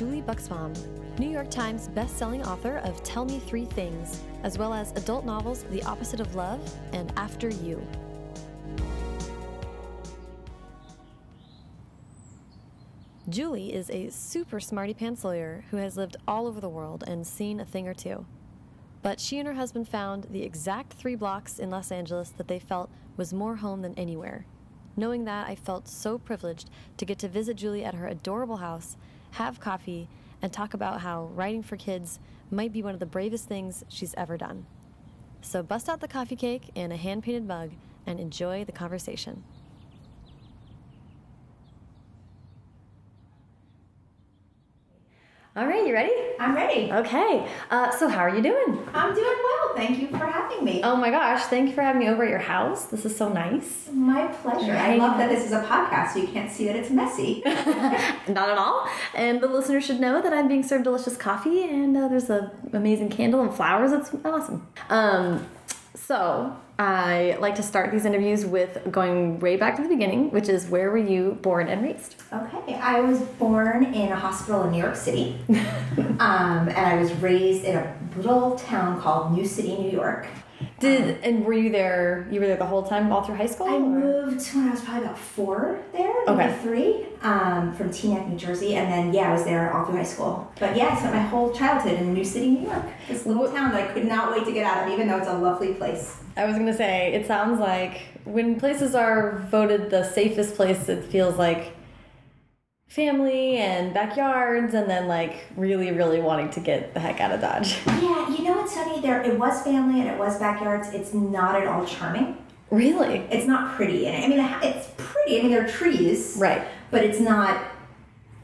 Julie Buxbaum, New York Times best-selling author of Tell Me Three Things, as well as adult novels The Opposite of Love and After You. Julie is a super smarty pants lawyer who has lived all over the world and seen a thing or two. But she and her husband found the exact three blocks in Los Angeles that they felt was more home than anywhere. Knowing that, I felt so privileged to get to visit Julie at her adorable house, have coffee, and talk about how writing for kids might be one of the bravest things she's ever done. So bust out the coffee cake and a hand painted mug and enjoy the conversation. All right, you ready? I'm ready. Okay. Uh, so, how are you doing? I'm doing well. Thank you for having me. Oh my gosh, thank you for having me over at your house. This is so nice. My pleasure. I love that this is a podcast, so you can't see that it's messy. Not at all. And the listener should know that I'm being served delicious coffee, and uh, there's an amazing candle and flowers. It's awesome. Um, so, I like to start these interviews with going way back to the beginning, which is where were you born and raised? Okay, I was born in a hospital in New York City, um, and I was raised in a little town called New City, New York. Did um, and were you there? You were there the whole time, all through high school. I or? moved when I was probably about four there, maybe okay. three, um, from Teaneck, New Jersey, and then yeah, I was there all through high school. But yeah, I spent my whole childhood in New City, New York, this little town that I could not wait to get out of, even though it's a lovely place. I was gonna say, it sounds like when places are voted the safest place, it feels like family and backyards and then like really really wanting to get the heck out of dodge yeah you know what's funny there it was family and it was backyards it's not at all charming really it's not pretty and i mean it's pretty i mean there are trees right but it's not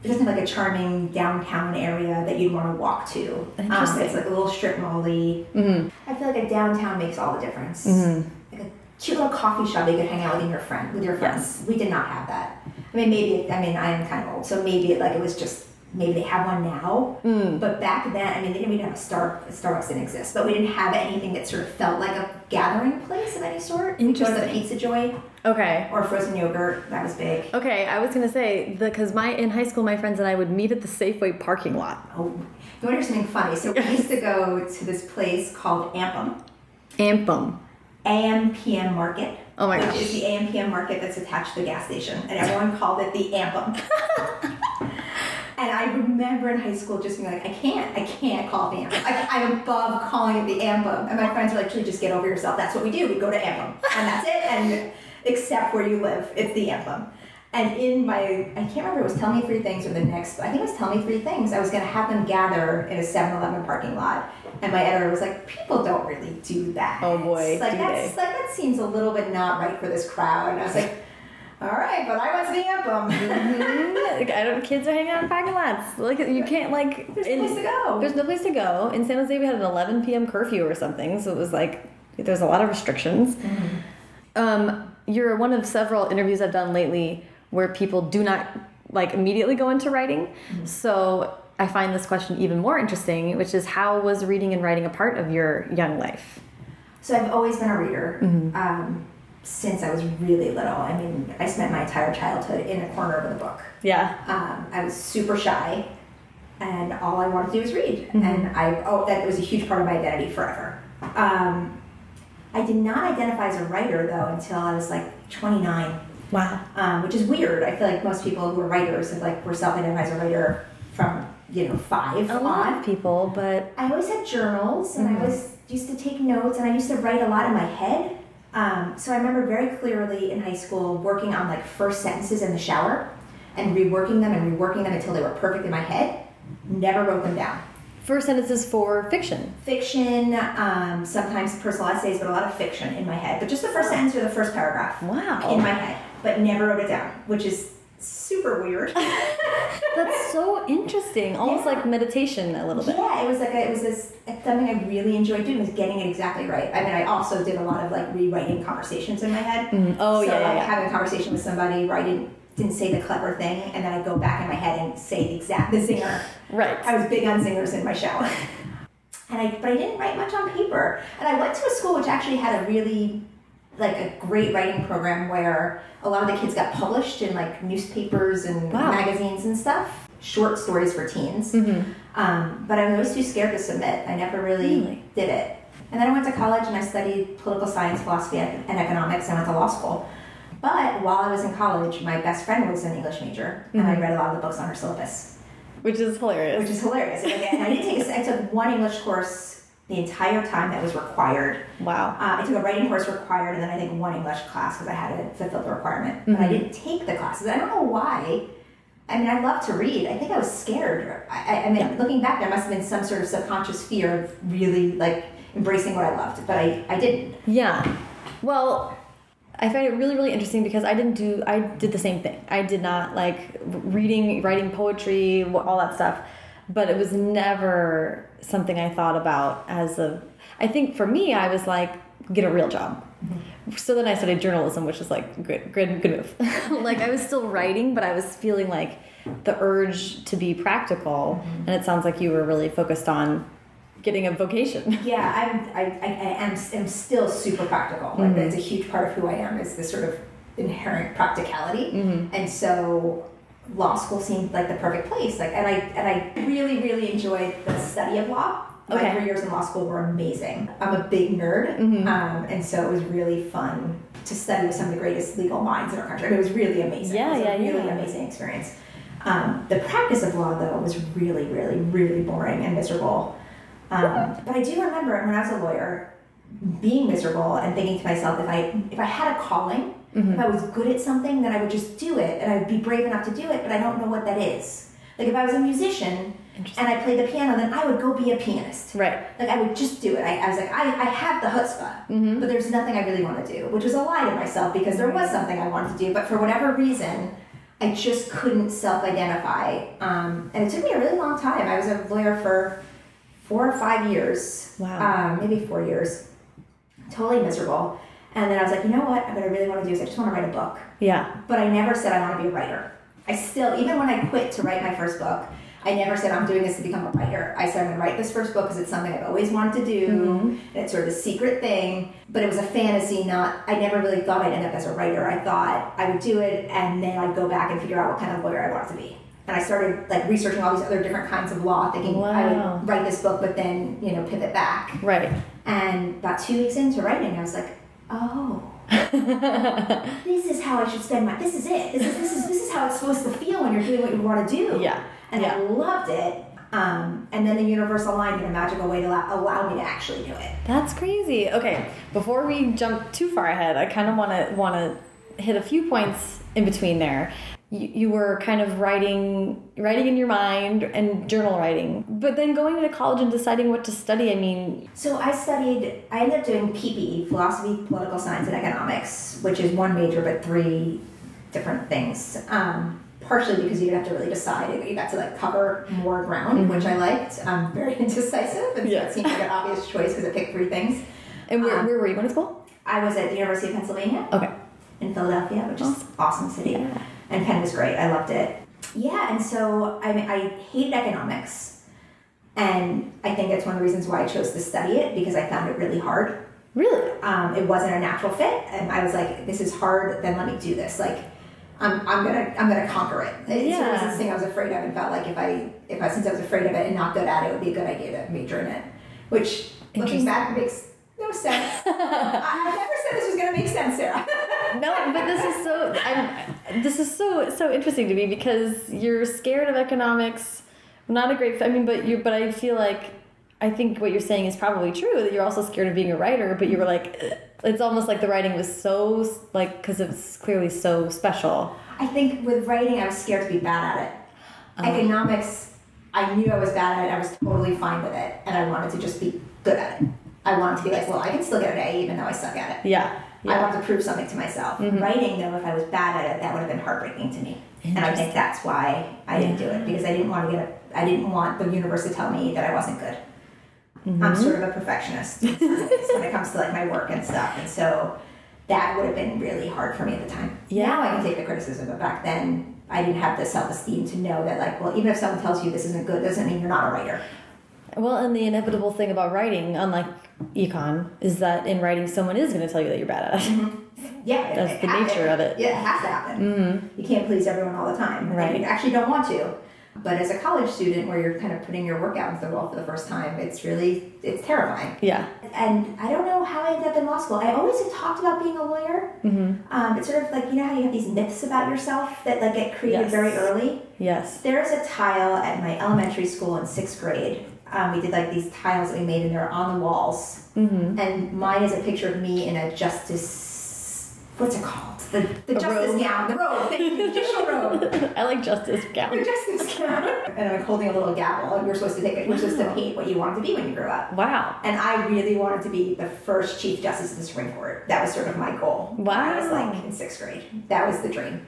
it doesn't have like a charming downtown area that you'd want to walk to. Interesting. Um, it's like a little strip molly. Mm -hmm. I feel like a downtown makes all the difference. Mm -hmm. Like a cute little coffee shop you could hang out with your friend with your friends. Yes. We did not have that. I mean, maybe I mean I am kind of old, so maybe like it was just maybe they have one now. Mm. But back then, I mean, they didn't even have a Star Starbucks didn't exist, but we didn't have anything that sort of felt like a gathering place of any sort. We go to the Pizza Joy. Okay. Or frozen yogurt. That was big. Okay, I was gonna say because my in high school, my friends and I would meet at the Safeway parking lot. Oh, you want to hear something funny? So we used to go to this place called Ampum. Ampum. AM PM Market. Oh my which gosh. Which is the AM PM Market that's attached to the gas station, and everyone called it the Ampum. And I remember in high school just being like, I can't, I can't call it the Ampum. I, I'm above calling it the Ampum. And my friends were like, Julie, just get over yourself. That's what we do. We go to Ampum. And that's it. And except where you live, it's the Ampum. And in my, I can't remember, it was Tell Me Three Things or the next, I think it was Tell Me Three Things. I was going to have them gather in a 7 Eleven parking lot. And my editor was like, people don't really do that. Oh boy. Like, that's, they? like, that seems a little bit not right for this crowd. And I was like, all right, but I went to the Ampum. Mm-hmm. I don't. Kids are hanging out in parking lots. Like you can't like. There's in, no place to go. There's no place to go. In San Jose, we had an 11 p.m. curfew or something, so it was like there's a lot of restrictions. Mm -hmm. Um, you're one of several interviews I've done lately where people do not like immediately go into writing. Mm -hmm. So I find this question even more interesting, which is how was reading and writing a part of your young life? So I've always been a reader. Mm -hmm. um, since I was really little. I mean, I spent my entire childhood in a corner of the book. Yeah. Um, I was super shy, and all I wanted to do was read. Mm -hmm. And I, oh, that was a huge part of my identity forever. Um, I did not identify as a writer, though, until I was like 29. Wow. Um, which is weird. I feel like most people who are writers have like were self-identified as a writer from you know five. A lot on. of people, but I always had journals, and mm -hmm. I was used to take notes, and I used to write a lot in my head. Um, so I remember very clearly in high school working on like first sentences in the shower and reworking them and reworking them until they were perfect in my head. Never wrote them down. First sentences for fiction. Fiction, um, sometimes personal essays, but a lot of fiction in my head. But just the first sentence or the first paragraph. Wow. In my head, but never wrote it down, which is super weird. That's so interesting. Almost Yeah. like meditation a little bit. Yeah, it was like a, it was this something I really enjoyed doing was getting it exactly right. I mean, I also did a lot of like rewriting conversations in my head. Mm. Oh so yeah, like yeah, yeah. having a conversation with somebody where I didn't didn't say the clever thing, and then I go back in my head and say the exact the zinger. Right. I was big on zingers in my shower, and I but I didn't write much on paper. And I went to a school which actually had a really like a great writing program where a lot of the kids got published in like newspapers and Wow. magazines and stuff, short stories for teens. Um, but I was always too scared to submit. I never really, Really? did it. And then I went to college and I studied political science, philosophy, and economics. And I went to law school. But while I was in college, my best friend was an English major, and I read a lot of the books on her syllabus Which is hilarious. which is hilarious. And I didn't take. A, I took one English course the entire time that was required. wow. Uh, I took a writing course required, and then I think one English class because I had to fulfill the requirement. But I didn't take the classes. I don't know why. I mean, I love to read. I think I was scared. I, I, I mean, looking back, there must have been some sort of subconscious fear of really like embracing what I loved, but I, I didn't. Yeah. Well, I find it really, really interesting because I didn't do, I did the same thing. I did not like reading, writing poetry, all that stuff. But it was never something I thought about as a, I think for me, I was like, get a real job. Mm-hmm. So then I studied journalism, which is like good, good, good move. like I was still writing, but I was feeling like the urge to be practical. Mm-hmm. And it sounds like you were really focused on getting a vocation. Yeah, I'm, I, I, I am, am still super practical. Like mm-hmm. that's a huge part of who I am is this sort of inherent practicality. And so law school seemed like the perfect place. Like, and I and I really really enjoyed the study of law. My Okay. three years in law school were amazing. I'm a big nerd, um, and so it was really fun to study with some of the greatest legal minds in our country. It was really amazing. Yeah, it was yeah, a really yeah. amazing experience. Um, the practice of law, though, was really, really, really boring and miserable. Um, but I do remember when I was a lawyer being miserable and thinking to myself, if I if I had a calling, if I was good at something, then I would just do it, and I'd be brave enough to do it. But I don't know what that is. Like if I was a musician and I played the piano, then I would go be a pianist. Right. Like I would just do it. I, I was like, I, I have the chutzpah, but there's nothing I really want to do, which was a lie to myself because there was something I wanted to do, but for whatever reason, I just couldn't self-identify. Um, and it took me a really long time. I was a lawyer for four or five years, Wow. um, maybe four years, totally miserable. And then I was like, you know what? What I really want to do is I just want to write a book Yeah. but I never said I want to be a writer. I still, even when I quit to write my first book, I never said I'm doing this to become a writer. I said I'm going to write this first book because it's something I've always wanted to do, mm-hmm. and it's sort of a secret thing. But it was a fantasy, not. I never really thought I'd end up as a writer. I thought I would do it, and then I'd go back and figure out what kind of lawyer I wanted to be. And I started like researching all these other different kinds of law, thinking I would write this book, but then you know pivot back. Right. And about two weeks into writing, I was like, oh, this is how I should spend my. This is it. This is this is this is how it's supposed to feel when you're doing what you want to do. Yeah. And yeah. I loved it. Um, and then the universe aligned in a magical way to allow, allow me to actually do it. That's crazy. Okay, before we jump too far ahead, I kind of want to want to hit a few points in between there. You, you were kind of writing writing in your mind and journal writing, but then going to college and deciding what to study. I mean, So I studied. I ended up doing PPE, philosophy, political science, and economics, which is one major but three different things. Um, partially because you didn't have to really decide. You got to like cover more ground, which I liked. I'm very indecisive, and so Yeah. it seemed like an obvious choice because it picked three things. and where, Um, where were you going to school? I was at the University of Pennsylvania Okay. in Philadelphia, which is an awesome city, Yeah. And Penn was great. I loved it. Yeah, and so I I hated economics, and I think that's one of the reasons why I chose to study it because I found it really hard. Really? Um, it wasn't a natural fit, and I was like, "This is hard. Then let me do this." Like, I'm, I'm gonna I'm gonna conquer it. It's Yeah. was this thing I was afraid of, and felt like if I if I since I was afraid of it and not good at it, it would be a good idea to major in it. Which looking back makes no sense. I, I never said this was gonna make sense, Sarah. No, but this is so. I'm, this is so so interesting to me because you're scared of economics. Not a great. I mean, but you. But I feel like I think what you're saying is probably true. That you're also scared of being a writer, but you were like, uh, it's almost like the writing was so like because it's clearly so special. I think with writing, I was scared to be bad at it. Oh. Economics, I knew I was bad at it. I was totally fine with it, and I wanted to just be good at it. I wanted to be like, well, I can still get an A even though I suck at it. Yeah. I Yeah. Mm-hmm. wanted to prove something to myself. Writing, though, if I was bad at it, that would have been heartbreaking to me. And I think that's why I didn't do it because I didn't want to get. A, I didn't want the universe to tell me that I wasn't good. Mm-hmm. I'm sort of a perfectionist in some ways when it comes to like my work and stuff, and so that would have been really hard for me at the time. Yeah. Now I can take the criticism, but back then I didn't have the self esteem to know that like, well, even if someone tells you this isn't good, doesn't mean you're not a writer. Well, and the inevitable thing about writing, unlike econ, is that in writing, someone is going to tell you that you're bad at it. Yeah, That's it the ha- nature of it. Yeah, it has to happen. You can't please everyone all the time. and Right. You actually don't want to. But as a college student, where you're kind of putting your work out into the world for the first time, it's really it's terrifying. Yeah. And I don't know how I ended up in law school. I always had talked about being a lawyer. Mm-hmm. Um, it's sort of like you know how you have these myths about yourself that like get created Yes. very early. Yes. There's a tile at my elementary school in sixth grade. Um, we did like these tiles that we made, and they're on the walls. Mm-hmm. And mine is a picture of me in a justice. What's it called? The, the A justice robe. gown. The robe. You. Judicial robe. I like justice gown. The justice gown. And I'm holding a little gavel, and you're supposed to take it. You're supposed to paint what you wanted to be when you grew up. Wow. And I really wanted to be the first Chief Justice of the Supreme Court. That was sort of my goal. when I was like in sixth grade. That was the dream.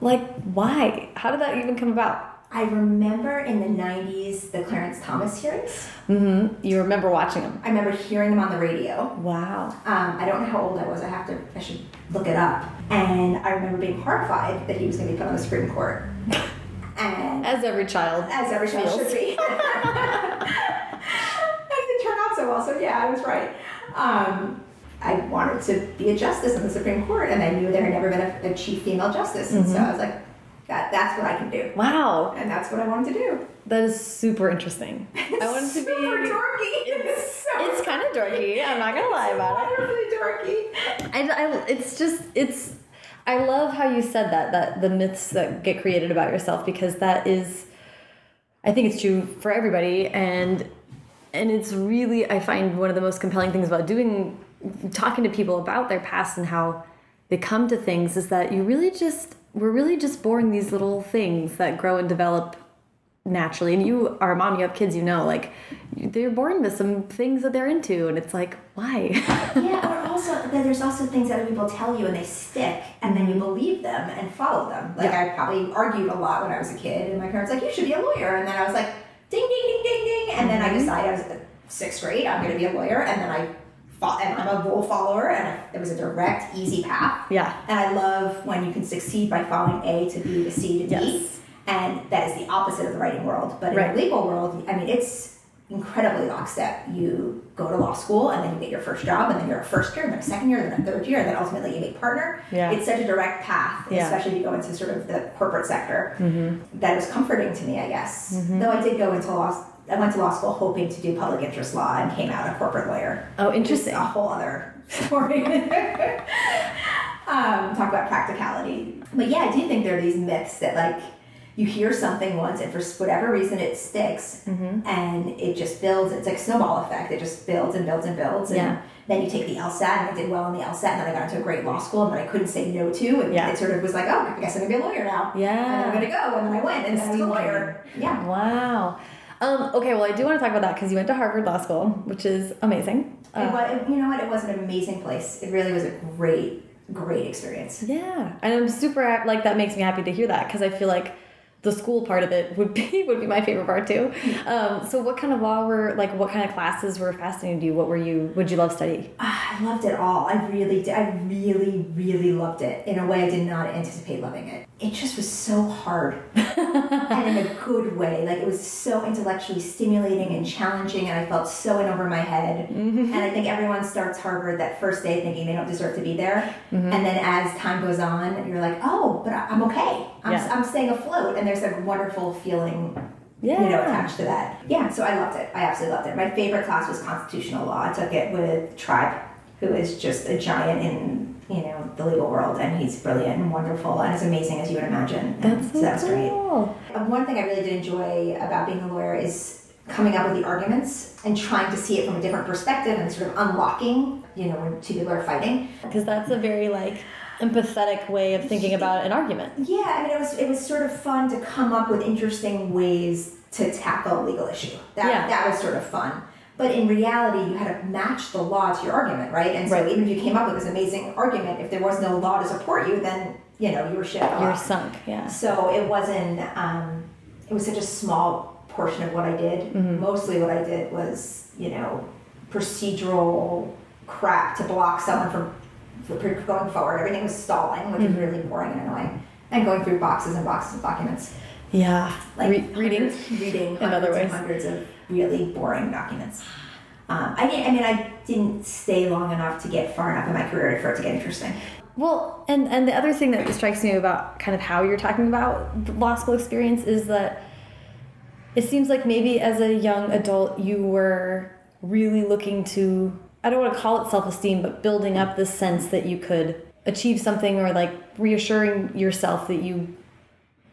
Like, why? How did that even come about? I remember in the 90s the Clarence Thomas hearings. Mm-hmm. You remember watching them? I remember hearing them on the radio. Wow. Um, I don't know how old I was. I have to. I should look it up. And I remember being horrified that he was going to be put on the Supreme Court. And As every child. as every child feels. should be. and it turned out so well. So yeah, I was right. Um, I wanted to be a justice on the Supreme Court, and I knew there had never been a, a chief female justice, and so I was like, that that's what I can do, Wow. and that's what I wanted to do. That is super interesting. I wanted to be. super dorky. It's so It's kind of dorky. I'm not gonna lie about it. wonderfully dorky. I, I, it's just it's i love how you said that that the myths that get created about yourself because that is i think it's true for everybody and and it's really i find one of the most compelling things about doing talking to people about their past and how they come to things is that you really just we're really just born these little things that grow and develop naturally and you are a mom you have kids you know like they're born with some things that they're into and it's like why yeah, or also there's also things that other people tell you and they stick, and then you believe them and follow them. Like Yeah. I probably argued a lot when I was a kid, and my parents were like, "You should be a lawyer," and then I was like, "Ding, ding, ding, ding, ding," and then I mm-hmm. decided I was in sixth grade, I'm going to be a lawyer, and then I and I'm a rule follower, and it was a direct, easy path. yeah And I love when you can succeed by following A to B to C to D. Yes. And that is the opposite of the writing world. But in Right. the legal world, I mean, it's incredibly lockstep. You go to law school and then you get your first job, and then you're a first year, and then a second year, and then a third year, and then ultimately you make partner. Yeah. It's such a direct path, Yeah. especially if you go into sort of the corporate sector. Mm-hmm. That was comforting to me, I guess. Mm-hmm. Though I did go into law. I went to law school hoping to do public interest law and came out a corporate lawyer. Oh, interesting. a whole other story. um, talk about practicality. But yeah, I do think there are these myths that like you hear something once and for whatever reason it sticks Mm-hmm. and it just builds. It's like a snowball effect. It just builds and builds and builds. And Yeah. then you take the LSAT and I did well in the LSAT and then I got into a great law school and then I couldn't say no to and Yeah. it sort of was like, oh, I guess I'm gonna be a lawyer now. Yeah. And I'm gonna go and then I went and I was a lawyer. Yeah. Wow. Um, okay, well, I do want to talk about that because you went to Harvard Law School, which is amazing. It Uh, wa- you know what? It was an amazing place. It really was a great, great experience. yeah, and I'm super like that makes me happy to hear that because I feel like the school part of it would be would be my favorite part too. Um, so, what kind of law were like? What kind of classes were fascinating to you? What were you? Would you love study? Ah, I loved it all. I really did. I really, really loved it in a way I did not anticipate loving it. It just was so hard, and in a good way. Like it was so intellectually stimulating and challenging, and I felt so in over my head. Mm-hmm. And I think everyone starts Harvard that first day thinking they don't deserve to be there, mm-hmm. and then as time goes on, you're like, oh, but I'm okay. I'm, Yeah. I'm staying afloat, and there's a wonderful feeling Yeah. you know, attached to that. Yeah, so I loved it. I absolutely loved it. My favorite class was constitutional law. I took it with Tribe, who is just a giant in you know the legal world, and he's brilliant and wonderful and as amazing as you would imagine. That's so, that was great. cool. Um, one thing I really did enjoy about being a lawyer is coming up with the arguments and trying to see it from a different perspective and sort of unlocking, you know, when two people are fighting. Because that's a very like empathetic way of thinking about an argument. Yeah, I mean, it was it was sort of fun to come up with interesting ways to tackle a legal issue. That Yeah. that was sort of fun. But in reality, you had to match the law to your argument, right? And so Right. even if you came up with this amazing argument, if there was no law to support you, then you know you were shit. You're sunk. Yeah. So it wasn't. Um, it was such a small portion of what I did. Mm-hmm. Mostly, what I did was you know procedural crap to block someone from from going forward. Everything was stalling, which Mm-hmm. was really boring and annoying. and going through boxes and boxes of documents. Yeah. Like Re- reading. hundreds- reading in other ways. hundreds of really boring documents. Um, I didn't. I mean, I didn't stay long enough to get far enough in my career for it to get interesting. Well, and and the other thing that strikes me about kind of how you're talking about the law school experience is that it seems like maybe as a young adult you were really looking to I don't want to call it self-esteem, but building up this sense that you could achieve something or like reassuring yourself that you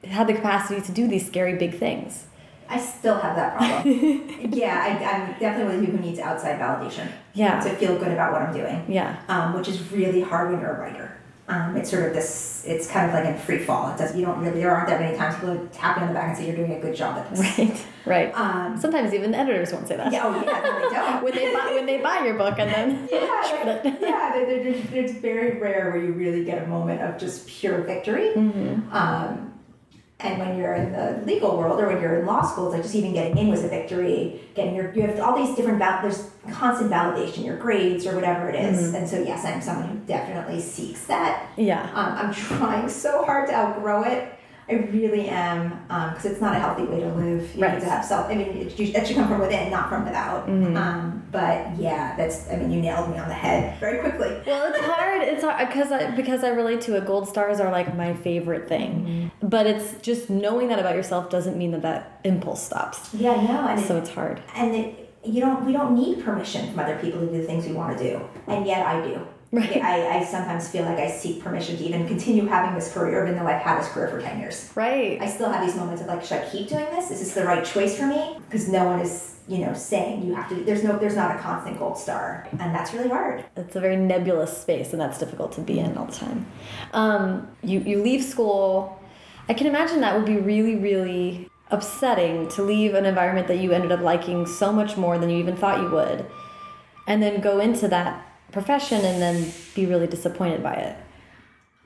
had the capacity to do these scary big things. I still have that problem. yeah, I, I'm definitely one of the people who needs outside validation Yeah. to feel good about what I'm doing. Yeah. um, which is really hard when you're a writer. Um, it's sort of this. It's kind of like in free fall. It does. You don't really. There aren't that many times people tap you on the back and say you're doing a good job at this. Right. Right. Um, Sometimes even editors won't say that. yeah. Oh yeah. No, they don't. when they buy when they buy your book and then yeah, shred there- it. yeah. there- there's- It's very rare where you really get a moment of just pure victory. Mm-hmm. Um, and when you're in the legal world or when you're in law school, it's like just even getting in was a victory. Getting your, you have all these different, val- there's constant validation, your grades or whatever it is. Mm-hmm. And so, yes, I'm someone who definitely seeks that. Yeah. Um, I'm trying so hard to outgrow it. I really am, because it's not a healthy way to live. You Right. need to have self. I mean, it, you, that should come from within, not from without. Mm-hmm. Um, but yeah, that's. I mean, you nailed me on the head very quickly. Well, it's hard. It's hard because I because I relate to it. Gold stars are like my favorite thing, but it's just knowing that about yourself doesn't mean that that impulse stops. Yeah, no, and So it, it's hard. and it, you don't. We don't need permission from other people to do the things we want to do, and yet I do. Right. I, I sometimes feel like I seek permission to even continue having this career, even though I've had this career for ten years. Right. I still have these moments of like, should I keep doing this? Is this the right choice for me? Because no one is, you know, saying you have to. There's no, there's not a constant gold star, and that's really hard. it's a very nebulous space, and that's difficult to be in all the time. Um, you you leave school. I can imagine that would be really really upsetting to leave an environment that you ended up liking so much more than you even thought you would, and then go into that profession and then be really disappointed by it.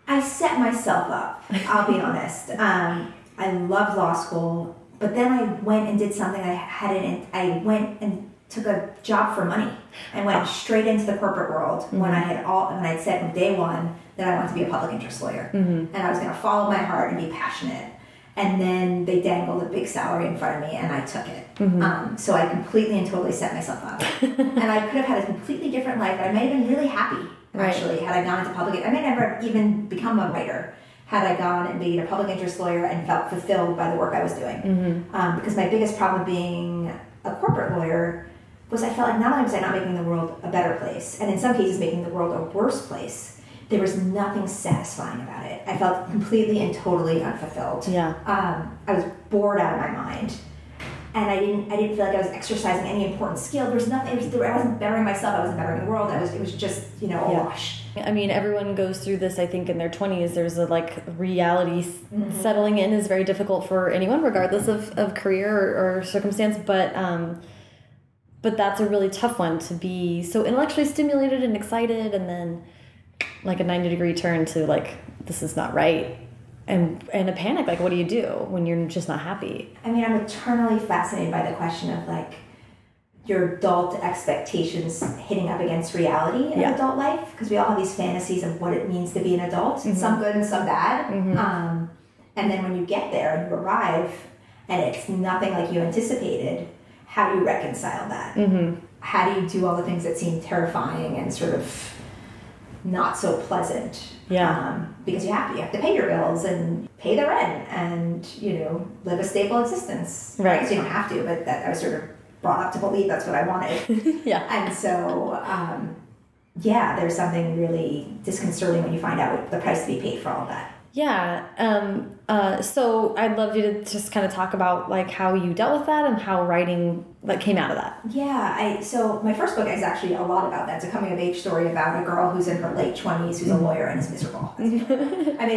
I set myself up. I'll be honest. Um, I loved law school, but then I went and did something I hadn't. I went and took a job for money and went ah. straight into the corporate world when mm-hmm. I had all when I'd said from day one that I wanted to be a public interest lawyer mm-hmm. and I was going to follow my heart and be passionate. And then they dangled a big salary in front of me, and I took it. Um, so I completely and totally set myself up, and I could have had a completely different life. I might have been really happy Right. actually had I gone into public. I may never even become a writer had I gone and been a public interest lawyer and felt fulfilled by the work I was doing. Um, because my biggest problem being a corporate lawyer was I felt like not only was I not making the world a better place, and in some cases making the world a worse place, there was nothing satisfying about it. I felt completely and totally unfulfilled. Yeah. Um, I was bored out of my mind. And I didn't, I didn't feel like I was exercising any important skill. There was nothing. Was, I wasn't bettering myself. I wasn't bettering the world. I was. It was just, you know, a Yeah. wash. I mean, everyone goes through this. I think in their twenties, there's a like reality s settling in is very difficult for anyone, regardless of, of career or, or circumstance. But um, but that's a really tough one to be so intellectually stimulated and excited, and then like a ninety degree turn to like this is not right, and and a panic. Like, what do you do when you're just not happy? I mean, I'm eternally fascinated by the question of like your adult expectations hitting up against reality in Yeah. adult life because we all have these fantasies of what it means to be an adult, mm-hmm. some good and some bad. Mm-hmm. Um, and then when you get there and you arrive and it's nothing like you anticipated, how do you reconcile that? Mm-hmm. How do you do all the things that seem terrifying and sort of not so pleasant? Yeah. Um, because you have to, you have to pay your bills and pay the rent and you know live a stable existence. Right. You don't have to, but that I was sort of brought up to believe that's what I wanted. yeah. and so, um, yeah, there's something really disconcerting when you find out what the price to be paid for all that. Yeah. Um, uh, so I'd love you to just kind of talk about like how you dealt with that and how writing like came out of that. Yeah, I so my first book is actually a lot about that. It's a coming of age story about a girl who's in her late twenties who's a lawyer and is miserable. I mean,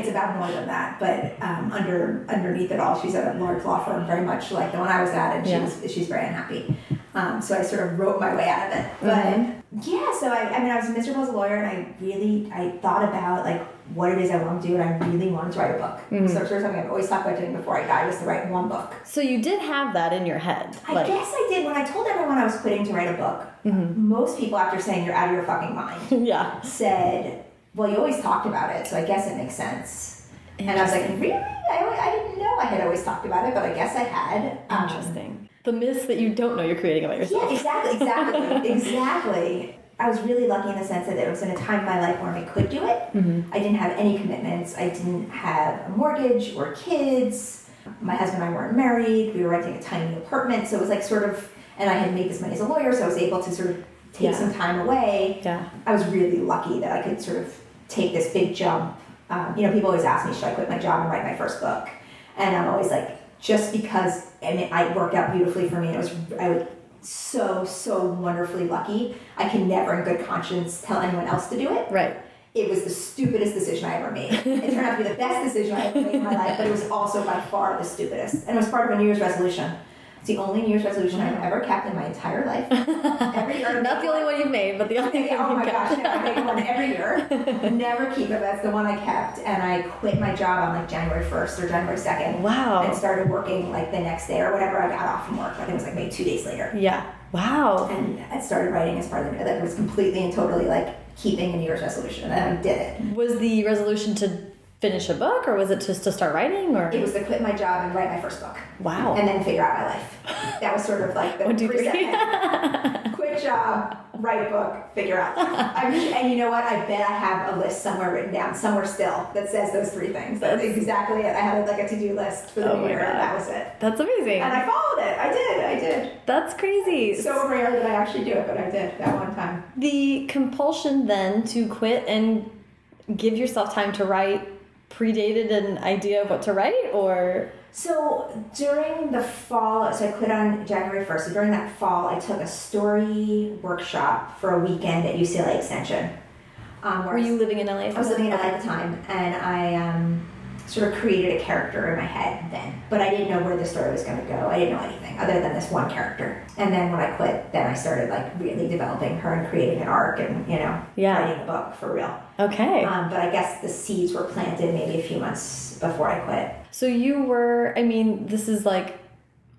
it's about more than that, but um, under underneath it all, she's at a large law firm, very much like the one I was at, and Yeah. she's she's very unhappy. Um, so I sort of wrote my way out of it. But Mhm. yeah, so I, I mean, I was miserable as a lawyer, and I really I thought about like what it is I want to do, and I really wanted to write a book. Mhm. So it's sort of something I've always talked about doing before I died was to write one book. So you did have that in your head. I like guess I did when I told everyone I was quitting to write a book. Most people, after saying you're out of your fucking mind, yeah. said, "Well, you always talked about it, so I guess it makes sense." And I was like, really? I, I didn't know I had always talked about it, but I guess I had. Um, Interesting. The myths that you don't know you're creating about yourself. Yeah, exactly, exactly, exactly. I was really lucky in the sense that it was in a time in my life where I could do it. Mm-hmm. I didn't have any commitments. I didn't have a mortgage or kids. My husband and I weren't married. We were renting a tiny apartment, so it was like sort of. And I had made this money as a lawyer, so I was able to sort of take Yeah. some time away. Yeah. I was really lucky that I could sort of take this big jump. Um, you know, people always ask me, should I quit my job and write my first book? And I'm always like, just because I mean, it worked out beautifully for me. And it was I was so so wonderfully lucky. I can never, in good conscience, tell anyone else to do it. Right. It was the stupidest decision I ever made. It turned out to be the best decision I ever made in my life, but it was also by far the stupidest. And it was part of a New Year's resolution. It's the only New Year's resolution I've ever kept in my entire life. Every year, Not the only one. you've made, but the only Yeah, oh one my you've gosh, kept. no, I make one every year. Never keep it. That's the one I kept. And I quit my job on like January 1st or January 2nd. Wow. And started working like the next day or whatever I got off from work. I think it was like maybe two days later. Yeah. Wow. And I started writing as part of it. That was completely and totally like keeping a New Year's resolution. And I did it. Was the resolution to finish a book, or was it just to start writing, or? It was to quit my job and write my first book. Wow. And then figure out my life. That was sort of like the One, two, three. quit job, write book, figure out. I'm, and you know what? I bet I have a list somewhere written down, somewhere still, that says those three things. That's That's- exactly it. I had like a to-do list for the Oh year, and that was it. That's amazing. And I followed it. I did. I did. That's crazy. So rare that I actually do it, but I did that one time. the compulsion then to quit and give yourself time to write predated an idea of what to write, or So during the fall, so I quit on January 1st. So during that fall, I took a story workshop for a weekend at UCLA Extension. Um, were you living in LA? I was living in LA at the time, and I um, sort of created a character in my head then. But I didn't know where the story was going to go. I didn't know anything other than this one character. And then when I quit, then I started like really developing her and creating an arc and you know Yeah. writing a book for real. Okay. Um, but I guess the seeds were planted maybe a few months before I quit. So you were, I mean, this is like,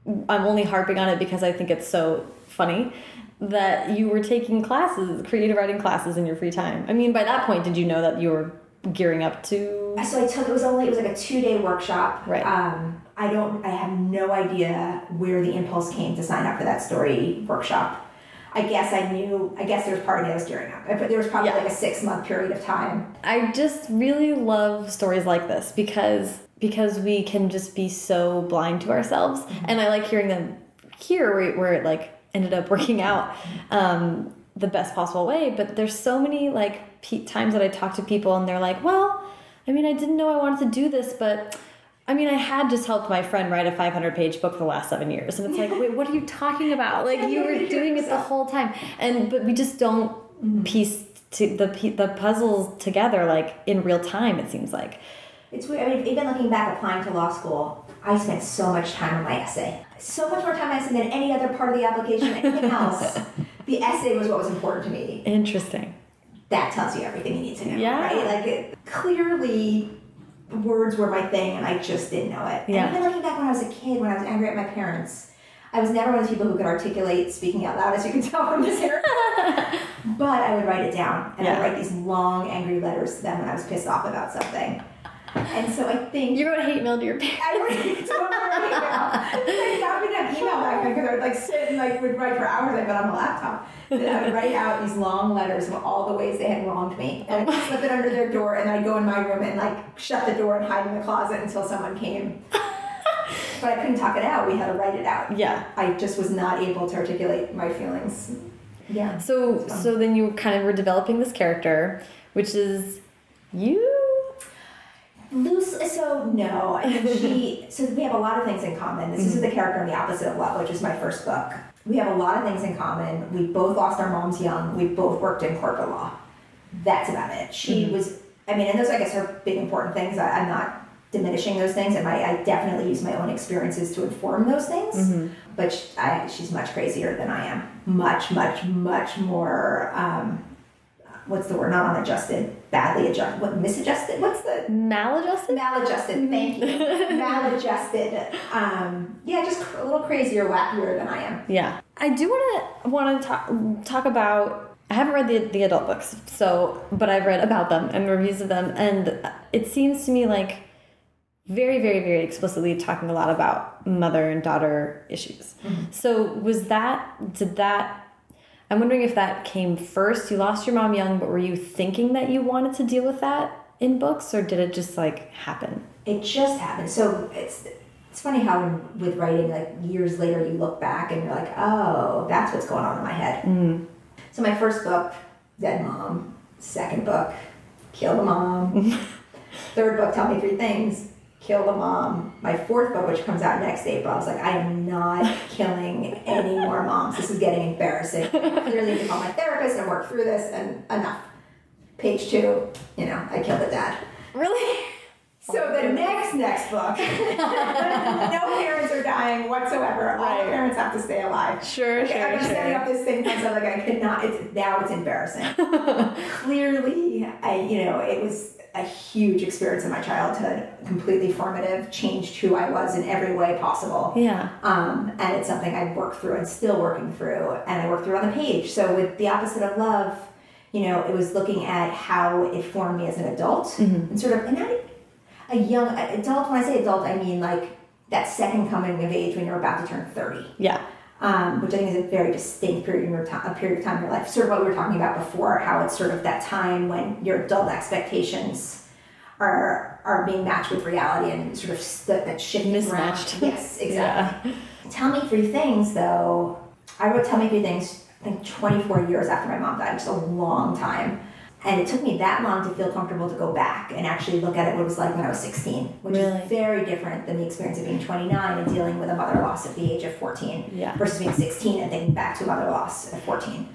I'm only harping on it because I think it's so funny that you were taking classes, creative writing classes in your free time. I mean, by that point, did you know that you were gearing up to? So I took it was only it was like a two day workshop. Right. Um, I don't I have no idea where the impulse came to sign up for that story workshop. I guess I knew. I guess there was part of me that was gearing up, but there was probably Yeah. like a six month period of time. I just really love stories like this because because we can just be so blind to ourselves, and I like hearing them here where, where it like ended up working out um, the best possible way. But there's so many like times that I talk to people and they're like, well, I mean, I didn't know I wanted to do this, but. I mean, I had just helped my friend write a 500 page book the last seven years. And it's like, wait, what are you talking about? Like, you were doing it the whole time. And, but we just don't mm-hmm. piece to the, the puzzles together, like, in real time, it seems like. It's weird. I mean, even looking back, applying to law school, I spent so much time on my essay. So much more time on my essay than any other part of the application, anything else. the essay was what was important to me. Interesting. That tells you everything you need to know, Yeah. right? Like it, clearly, words were my thing, and I just didn't know it. Yeah. And even looking back when I was a kid, when I was angry at my parents, I was never one of those people who could articulate speaking out loud, as you can tell from this hair. but I would write it down, and Yeah. I'd write these long, angry letters to them when I was pissed off about something. And so I think You wrote hate mail to your parents. I totally write email. Like, I would have email back then because I would like sit and like would write for hours. I bet on the laptop. Then I would write out these long letters of all the ways they had wronged me, and I'd oh slip it under their door, and I'd go in my room and like shut the door and hide in the closet until someone came. but I couldn't talk it out. We had to write it out. Yeah. I just was not able to articulate my feelings. Yeah. So, so then you kind of were developing this character, which is you. Loose, so no. I mean, she. So we have a lot of things in common. This is mm-hmm. the character on the opposite of love, which is my first book. We have a lot of things in common. We both lost our moms young. We both worked in corporate law. That's about it. She mm-hmm. was. I mean, and those I guess are big important things. I, I'm not diminishing those things, and my, I definitely use my own experiences to inform those things. Mm-hmm. But sh I, she's much crazier than I am. Much, much, much more. Um, what's the word? Not unadjusted. Badly adjusted. What misadjusted? What's the Maladjusted? maladjusted thank you maladjusted um yeah just a little crazier wackier than i am Yeah. I do want to want to talk talk about. I haven't read the the adult books, so but I've read about them and reviews of them, and it seems to me like very, very, very explicitly talking a lot about mother and daughter issues. So was that, did that, I'm wondering if that came first. You lost your mom young, but were you thinking that you wanted to deal with that in books or did it just like happen? It just happened. So it's it's funny how with writing, like years later, you look back and you're like, oh, that's what's going on in my head. Mm. So my first book, Dead Mom. Second book, Kill the Mom. Third book, Tell Me Three Things. Kill the mom. My fourth book, which comes out next April, I was like, I am not killing any more moms. This is getting embarrassing. I clearly need to call my therapist and work through this, and enough. Page two, you know, I killed the dad. Really? So the next next book, no parents are dying whatsoever. All Right. parents have to stay alive. Sure, Okay, sure, I'm setting up this thing myself like I could not. It's now it's embarrassing. Clearly, I you know it was a huge experience in my childhood, completely formative, changed who I was in every way possible. Yeah. Um, and it's something I've worked through and still working through, and I work through on the page. So with the opposite of love, you know, it was looking at how it formed me as an adult and sort of and not a young adult. When I say adult, I mean like that second coming of age when you're about to turn thirty Yeah. um, which I think is a very distinct period in your time, a period of time in your life. Sort of what we were talking about before, how it's sort of that time when your adult expectations are are being matched with reality and sort of st- that around. Mismatched. Yes, exactly. Tell me three things though. I wrote Tell Me Three Things. I think 24 years after my mom died, which is a long time. And it took me that long to feel comfortable to go back and actually look at it what it was like when I was 16, which Really? is very different than the experience of being 29 and dealing with a mother loss at the age of 14 Yeah. versus being 16 and thinking back to a mother loss at 14.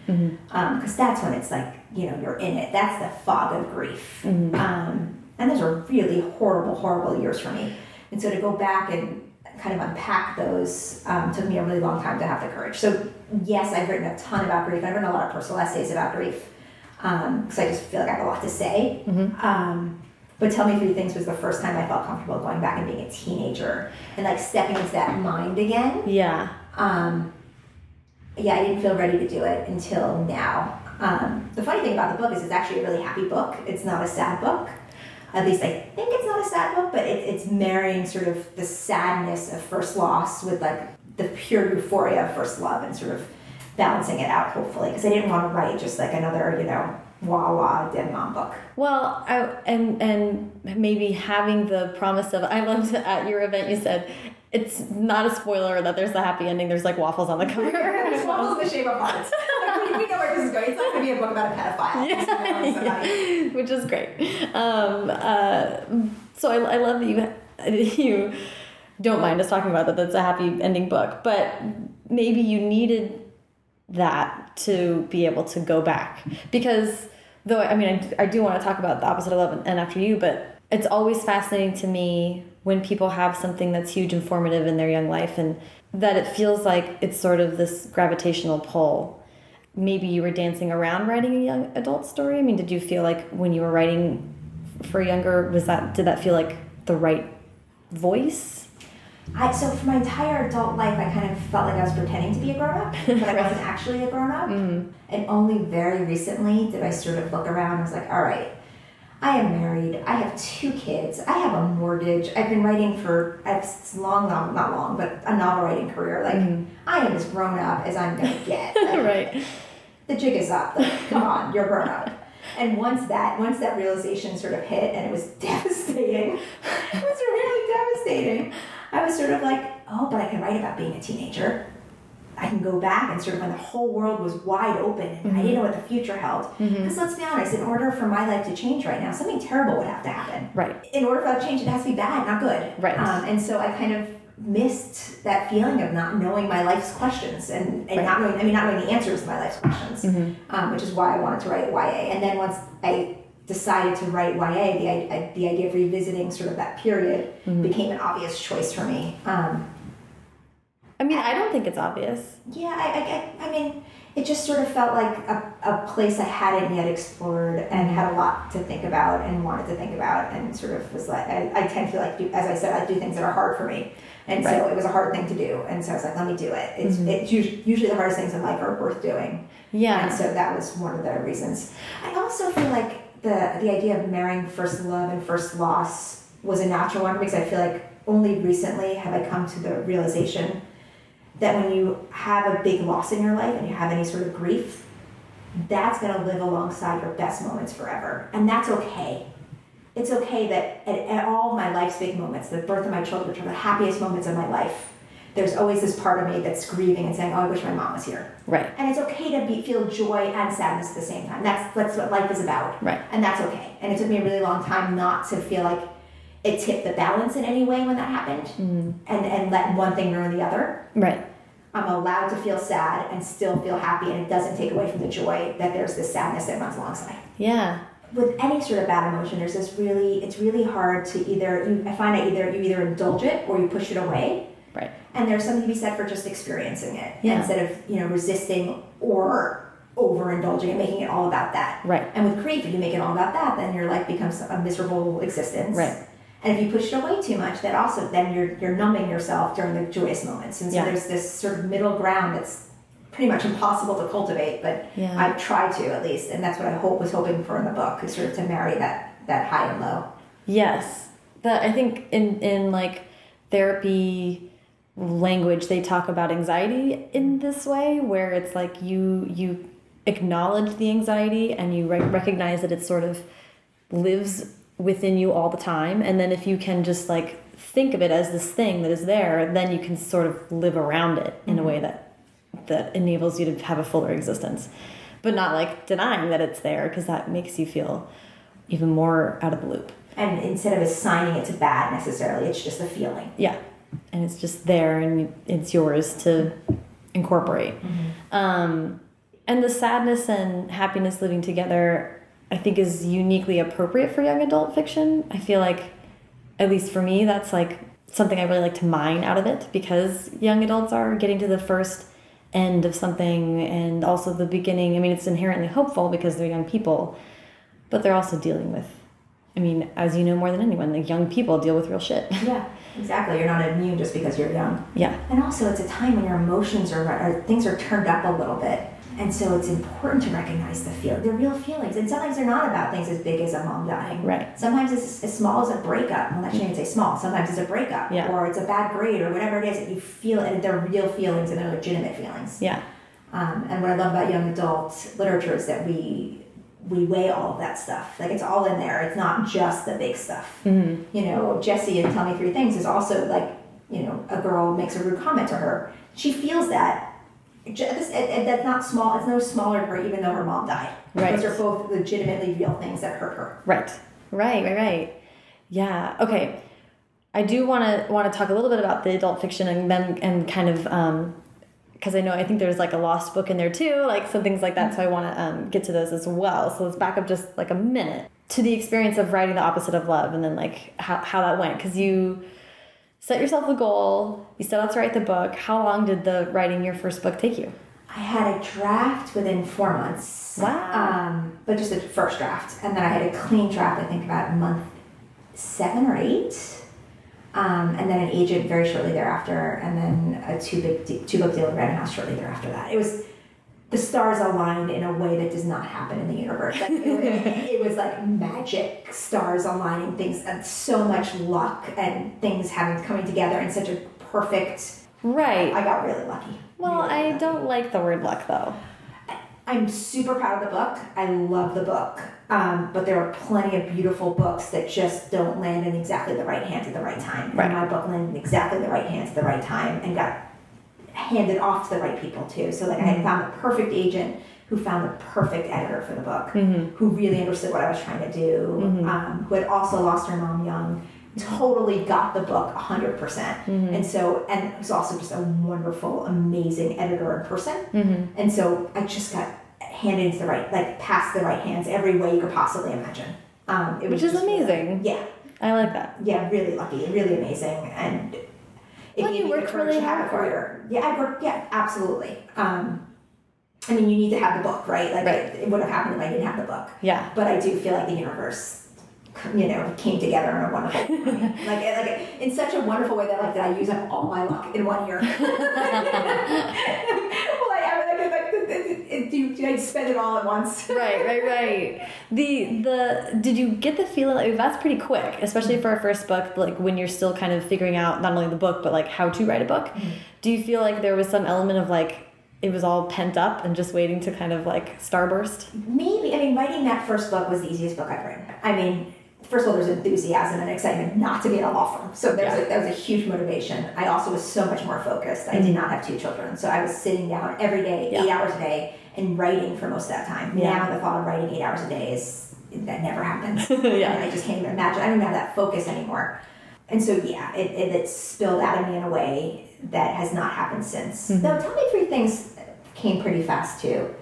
Because that's when it's like, you know, you're in it. That's the fog of grief. Um, and those are really horrible, horrible years for me. And so to go back and kind of unpack those um, took me a really long time to have the courage. So, yes, I've written a ton about grief. I've written a lot of personal essays about grief because I just feel like I have a lot to say. Um, but Tell Me Three Things was the first time I felt comfortable going back and being a teenager and like stepping into that mind again. Yeah. Um, yeah, I didn't feel ready to do it until now. Um, the funny thing about the book is it's actually a really happy book. It's not a sad book. At least I think it's not a sad book, but it, it's marrying sort of the sadness of first loss with like the pure euphoria of first love and sort of balancing it out, hopefully. Because I didn't want to write just like another, you know, wah wah dead mom book. Well, I, and and maybe having the promise of I loved at your event you said it's not a spoiler that there's the happy ending. There's like waffles on the cover. There's waffles in the shape of hearts. Like, we, we know where this is going. It's not going to be a book about a pedophile. Gonna be yeah, which is great. Um, uh, so I, I love that you you don't mind us talking about that. That's a happy ending book, but maybe you needed that to be able to go back. Because though I mean I, I do want to talk about the opposite of love and, after you, but it's always fascinating to me when people have something that's huge and formative in their young life and that it feels like it's sort of this gravitational pull. Maybe you were dancing around writing a young adult story. I mean did you feel like when you were writing for younger was that did that feel like the right voice I, so for my entire adult life, I kind of felt like I was pretending to be a grown up, but I wasn't actually a grown up. Mm-hmm. And only very recently did I sort of look around and was like, all right, I am married. I have two kids. I have a mortgage. I've been writing for it's long, long, not long, but a novel writing career. Like mm-hmm. I am as grown up as I'm gonna get. Like, right the jig is up. Like, come on, you're grown up. And once that once that realization sort of hit, and it was devastating. It was really devastating. I was sort of like, oh, but I can write about being a teenager. I can go back and sort of when the whole world was wide open and I didn't know what the future held. Because let's be honest, in order for my life to change right now, something terrible would have to happen. right In order for that to change, it has to be bad, not good. Right. Um, and so I kind of missed that feeling of not knowing my life's questions and, and Right. not knowing, I mean, not knowing the answers to my life's questions, um, which is why I wanted to write YA. And then once I decided to write YA, the, I, the idea of revisiting sort of that period became an obvious choice for me. Um, i mean i don't think it's obvious yeah, I, I, I, mean, it just sort of felt like a, a place I hadn't yet explored and had a lot to think about and wanted to think about and sort of was like, I, I tend to like, do, as I said, I do things that are hard for me. And so it was a hard thing to do. And so I was like, let me do it. It's, it's usually, usually the hardest things in life are worth doing. yeah And so that was one of the reasons. I also feel like the the idea of marrying first love and first loss was a natural one because I feel like only recently have I come to the realization that when you have a big loss in your life and you have any sort of grief, that's going to live alongside your best moments forever. And that's okay. It's okay that at, at all my life's big moments, the birth of my children, which are the happiest moments of my life, there's always this part of me that's grieving and saying, "Oh, I wish my mom was here." Right. And it's okay to be, feel joy and sadness at the same time. That's that's what life is about. Right. And that's okay. And it took me a really long time not to feel like it tipped the balance in any way when that happened, mm-hmm. and and let one thing ruin the other. Right. I'm allowed to feel sad and still feel happy, and it doesn't take away from the joy that there's this sadness that runs alongside. Yeah. With any sort of bad emotion, there's this really, it's really hard to either, you, I find that either you either indulge it or you push it away. Right. And there's something to be said for just experiencing it Yeah. instead of, you know, resisting or overindulging and making it all about that. Right. And with grief, if you make it all about that, then your life becomes a miserable existence. Right. And if you push it away too much, that also then you're you're numbing yourself during the joyous moments. And so Yeah. there's this sort of middle ground that's pretty much impossible to cultivate, but Yeah. I've tried to at least, and that's what I hope was hoping for in the book, is sort of to marry that that high and low. Yes. That I think in in like therapy language they talk about anxiety in this way where it's like you you acknowledge the anxiety and you re recognize that it sort of lives within you all the time. And then if you can just like think of it as this thing that is there then you can sort of live around it in a way mm-hmm. that that enables you to have a fuller existence. But not like denying that it's there because that makes you feel even more out of the loop. And instead of assigning it to bad necessarily, it's just a feeling. yeah and it's just there and it's yours to incorporate. Um, and the sadness and happiness living together i think is uniquely appropriate for young adult fiction. I feel like at least for me that's like something i really like to mine out of it because young adults are getting to the first end of something and also the beginning. I mean it's inherently hopeful because they're young people but they're also dealing with i mean as you know more than anyone like young people deal with real shit. Yeah, exactly. You're not immune just because you're young. yeah And also, it's a time when your emotions are, are things are turned up a little bit. And so it's important to recognize the feel, the real feelings. And sometimes they're not about things as big as a mom dying. Right. Sometimes it's as small as a breakup. Well, I shouldn't even say small. Sometimes it's a breakup, Yeah. or it's a bad grade, or whatever it is that you feel, and they're real feelings and they're legitimate feelings. yeah Um, and what I love about young adult literature is that we we weigh all of that stuff. Like it's all in there. It's not just the big stuff. Mm-hmm. You know, Jesse and Tell Me Three Things is also like, you know, a girl makes a rude comment to her. She feels that. Ju- this- and- and That's not small. It's no smaller to her, even though her mom died. Right. Those are both legitimately real things that hurt her. Right. Right, right, right. Yeah. Okay. I do want to want to talk a little bit about the adult fiction and then and kind of um because I know I think there's like a lost book in there too, like some things like that. So I want to um, get to those as well. So let's back up just like a minute to the experience of writing the opposite of love, and then like how how that went because you set yourself a goal, you set out to write the book. How long did the writing your first book take you? I had a draft within four months. Wow. Um, but just a first draft. And then I had a clean draft, I think, about month seven or eight. Um, and then an agent very shortly thereafter, and then a two big two book deal with Random House shortly thereafter. That it was the stars aligned in a way that does not happen in the universe. Like, it, it was like magic, stars aligning things, and so much luck and things having coming together in such a perfect. Right. I got really lucky. well, Really I lucky. don't like the word luck though. I'm super proud of the book. I love the book. Um, but there are plenty of beautiful books that just don't land in exactly the right hands at the right time. Right. And my book landed in exactly the right hands at the right time and got handed off to the right people too. So like I found the perfect agent who found the perfect editor for the book, who really understood what I was trying to do, um, who had also lost her mom young, totally got the book 100%. percent And so, and was also just a wonderful, amazing editor in person. And so I just got handed into the right, like past the right hands every way you could possibly imagine. Um, it was Which is amazing. Yeah, I like that. yeah, really lucky, really amazing, and it Well, you the worked really hard a for it. Yeah, I worked. Yeah, absolutely. Um, I mean, you need to have the book, right? Like Right. It, it would have happened if I didn't have the book. Yeah. But I do feel like the universe, you know, came together in a wonderful way. like, like in such a wonderful way that like that I use up all my luck in one year. well, I, I like, like, it, it, I'd spend it all at once. right, right, right. The the did you get the feeling like that's pretty quick, especially for a first book, like when you're still kind of figuring out not only the book but like how to write a book. Mm -hmm. Do you feel like there was some element of like it was all pent up and just waiting to kind of like starburst? Maybe. I mean, writing that first book was the easiest book I've written. I mean, first of all, there's enthusiasm and excitement not to be in a law firm. So there's yeah. a, that was a huge motivation. I also was so much more focused. I did mm-hmm. not have two children. So I was sitting down every day, yeah. eight hours a day, and writing for most of that time. Yeah. Now the thought of writing eight hours a day is, that never happens. yeah. And I just can't even imagine. I don't even have that focus anymore. And so, yeah, it, it, it spilled out of me in a way that has not happened since. Mm-hmm. Though, tell me three things came pretty fast too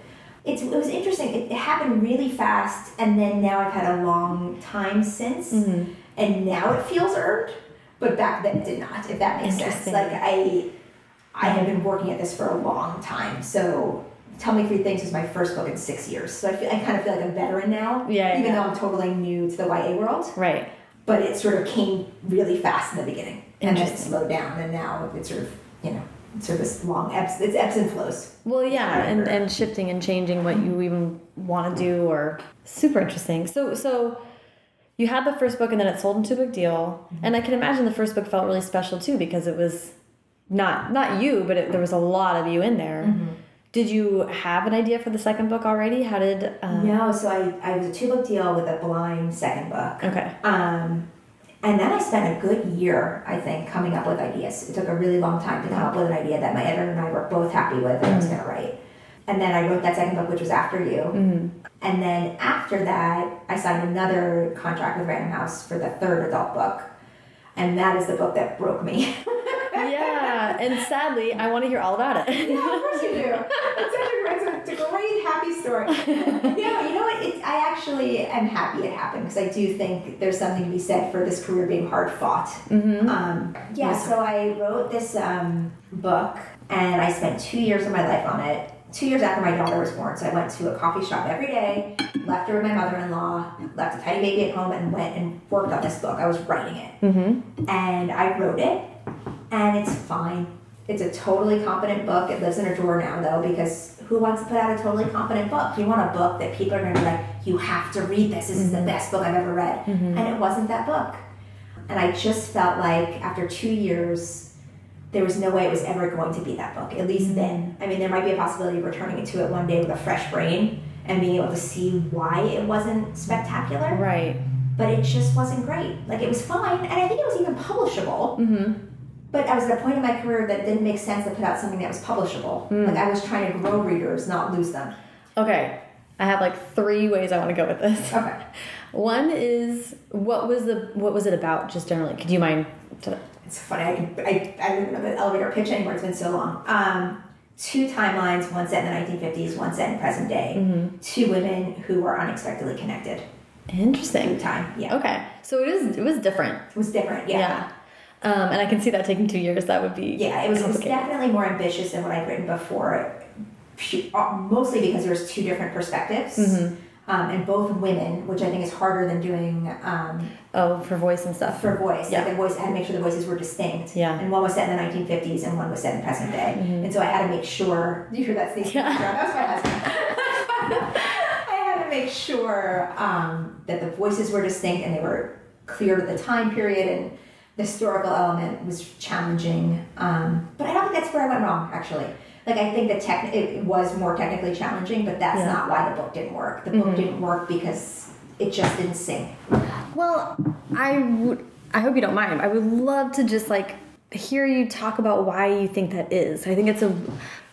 it's, it was interesting. It, it, happened really fast, and then now I've had a long time since, mm-hmm. and now it feels earned. But back then it did not. If that makes sense. Like I, I have been working at this for a long time. So, Tell Me Three Things was my first book in six years. So I feel I kind of feel like a veteran now. Yeah. Even yeah. though I'm totally new to the YA world. Right. But it sort of came really fast in the beginning, and then it slowed down, and now it's sort of you know sort of this long ebbs it's ebbs and flows. Well yeah and and shifting and changing what you even want to do or super interesting. So so you had the first book and then it sold into a big deal. Mm -hmm. and i can imagine the first book felt really special too because it was not not you but it, there was a lot of you in there. Mm -hmm. did you have an idea for the second book already? How did um... no so i i was a two book deal with a blind second book. Okay. Um and then I spent a good year, I think, coming up with ideas. It took a really long time to come up with an idea that my editor and I were both happy with and mm-hmm. I was mm-hmm. going to write. And then I wrote that second book, which was After You. Mm-hmm. And then after that, I signed another contract with Random House for the third adult book. And that is the book that broke me. yeah, and sadly, I want to hear all about it. yeah, of course you do. It's such a, it's a great, happy story. yeah, you know what? It, I actually am happy it happened because I do think there's something to be said for this career being hard fought. Mm-hmm. Um, yeah, so I wrote this um, book and I spent two years of my life on it two years after my daughter was born. So I went to a coffee shop every day, left her with my mother in law, left a tiny baby at home, and went and worked on this book. I was writing it. Mm-hmm. And I wrote it, and it's fine. It's a totally competent book. It lives in a drawer now, though, because who wants to put out a totally competent book? You want a book that people are going to be like, you have to read this. This mm-hmm. is the mm-hmm. best book I've ever read. Mm-hmm. And it wasn't that book. And I just felt like after two years, there was no way it was ever going to be that book, at least then. I mean, there might be a possibility of returning to it one day with a fresh brain and being able to see why it wasn't spectacular. Right. But it just wasn't great. Like, it was fine, and I think it was even publishable. But I was at a point in my career that didn't make sense to put out something that was publishable. Mm. Like, I was trying to grow readers, not lose them. Okay. I have like three ways I want to go with this. Okay. One is what was the what was it about just generally? Could you mind to it's funny. I can I, I don't remember the elevator pitch anymore. It's been so long. Um, two timelines, one set in the 1950s, one set in present day. Mm-hmm. Two women who were unexpectedly connected. Interesting. Time. Yeah. Okay. So it is. It was different. It was different. Yeah. Yeah. Um, and I can see that taking two years. That would be. Yeah, it was, it was definitely more ambitious than what I'd written before. Uh, mostly because there was two different perspectives. Mm-hmm um, and both women, which I think is harder than doing. Um, oh, for voice and stuff. For voice, yeah. Like the voice, I had to make sure the voices were distinct. Yeah. And one was set in the 1950s, and one was set in present day. Mm-hmm. And so I had to make sure. You hear that? Yeah. That was my husband. I had to make sure um, that the voices were distinct and they were clear to the time period and the historical element was challenging. Um, but I don't think that's where I went wrong, actually like I think the tech it was more technically challenging, but that's yeah. not why the book didn't work. The book mm-hmm. didn't work because it just didn't sync. Well, I would. I hope you don't mind. I would love to just like hear you talk about why you think that is. I think it's a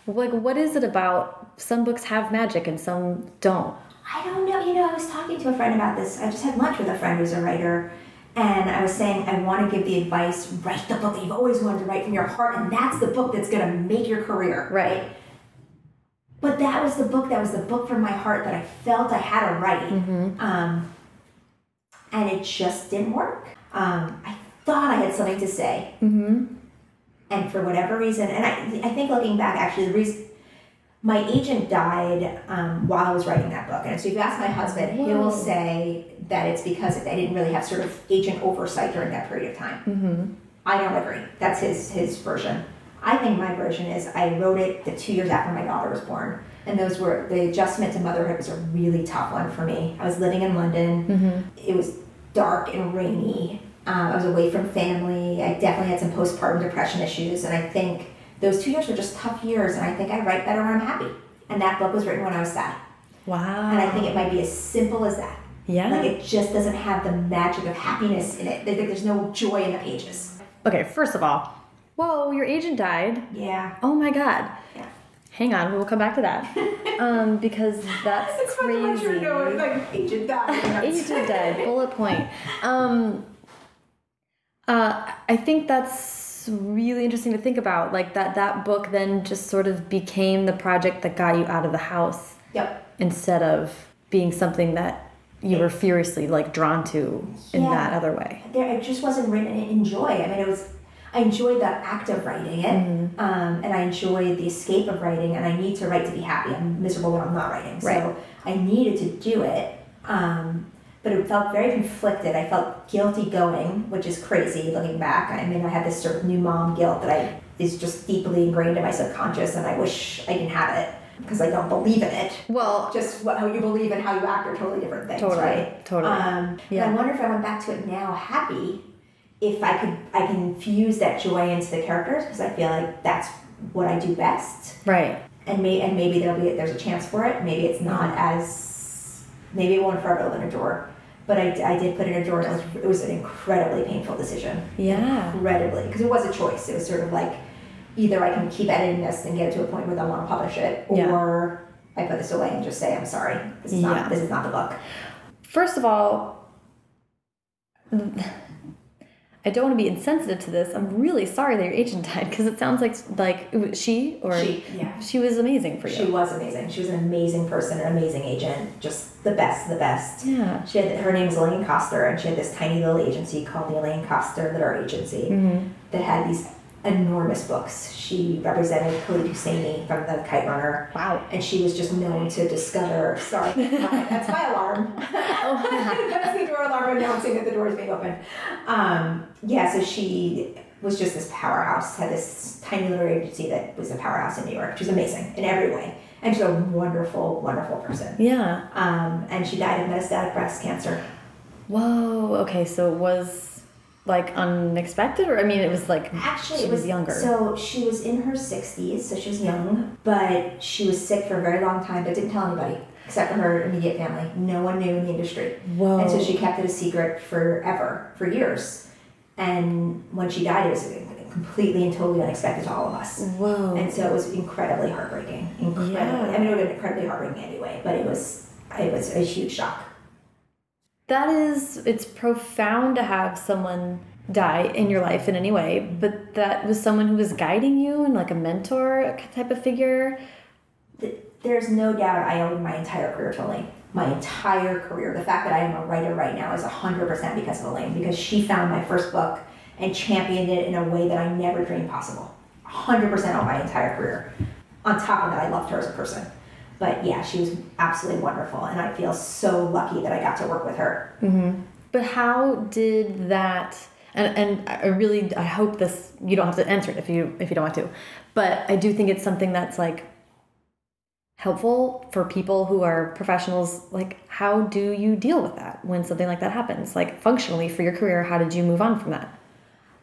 like what is it about some books have magic and some don't. I don't know. You know, I was talking to a friend about this. I just had lunch with a friend who's a writer and I was saying, I want to give the advice write the book that you've always wanted to write from your heart, and that's the book that's going to make your career. Right. But that was the book that was the book from my heart that I felt I had to write. Mm-hmm. Um, and it just didn't work. Um, I thought I had something to say. Mm-hmm. And for whatever reason, and I, I think looking back, actually, the reason my agent died um, while I was writing that book. And so if you ask my husband, he will say that it's because I didn't really have sort of agent oversight during that period of time. Mm-hmm. I don't agree. That's his his version. I think my version is I wrote it the two years after my daughter was born. And those were the adjustment to motherhood was a really tough one for me. I was living in London. Mm-hmm. It was dark and rainy. Um, I was away from family. I definitely had some postpartum depression issues. And I think those two years were just tough years. And I think I write better when I'm happy. And that book was written when I was sad. Wow. And I think it might be as simple as that. Yeah. Like it just doesn't have the magic of happiness in it. There- There's no joy in the pages. Okay, first of all, whoa, your agent died. Yeah. Oh my god. Yeah. Hang on, we'll come back to that. um, because that's It's fun to let crazy. you know, like agent died. Agent died. Bullet point. Um, uh, I think that's really interesting to think about. Like that that book then just sort of became the project that got you out of the house Yep. instead of being something that you were furiously like drawn to in Yeah. that other way. There, it just wasn't written in joy. I mean, it was. I enjoyed the act of writing it, Mm-hmm. um, and I enjoyed the escape of writing. And I need to write to be happy. I'm miserable when I'm not writing, so Right. I needed to do it. Um, but it felt very conflicted. I felt guilty going, which is crazy looking back. I mean, I had this sort of new mom guilt that I is just deeply ingrained in my subconscious, and I wish I didn't have it because I don't believe in it. Well, Just what, how you believe and how you act are totally different things, Totally, right? totally. Um, Yeah. I wonder if I went back to it now happy, if I could, I can infuse that joy into the characters because I feel like that's what I do best. right. And may and maybe there'll be there's a chance for it. Maybe it's not as maybe it won't forever live in a drawer. But I, I did put it in a drawer. It was it was an incredibly painful decision. Yeah. Incredibly, because it was a choice. It was sort of like either I can keep editing this and get it to a point where I want to publish it, Yeah. or I put this away and just say I'm sorry. This is Yeah. not this is not the book. First of all, I don't want to be insensitive to this. I'm really sorry that your agent died because it sounds like like she or She, yeah. she was amazing for you. She was amazing. She was an amazing person, an amazing agent, just the best, the best. yeah. She had her name was Elaine Koster, and she had this tiny little agency called the Elaine Koster Literary Agency Mm-hmm. that had these enormous books. She represented Khaled Hosseini from the Kite Runner. Wow. And she was just known to discover. Sorry, that's my alarm. that's the door alarm announcing that the door is being opened. Um, yeah, so she was just this powerhouse. Had this tiny literary agency that was a powerhouse in New York. She was amazing in every way, and she's a wonderful, wonderful person. Yeah. Um, and she died of metastatic breast cancer. Whoa. Okay. So it was like unexpected, or I mean, it was like Actually, she it was, was younger. So she was in her 60s, so she was young, but she was sick for a very long time, but didn't tell anybody except for her immediate family. No one knew in the industry. Whoa. And so she kept it a secret forever, for years. And when she died, it was completely and totally unexpected to all of us. Whoa. And so it was incredibly heartbreaking. Incredibly. Yeah. I mean, it would have been incredibly heartbreaking anyway, but it was it was a huge shock. That is, it's profound to have someone die in your life in any way, but that was someone who was guiding you and like a mentor type of figure. There's no doubt I owe my entire career to Elaine. My entire career. The fact that I am a writer right now is 100% because of Elaine, because she found my first book and championed it in a way that I never dreamed possible. 100% of my entire career. On top of that, I loved her as a person. But yeah, she was absolutely wonderful, and I feel so lucky that I got to work with her. But how did that? And and I really I hope this you don't have to answer it if you if you don't want to, but I do think it's something that's like helpful for people who are professionals. Like, how do you deal with that when something like that happens? Like functionally for your career, how did you move on from that?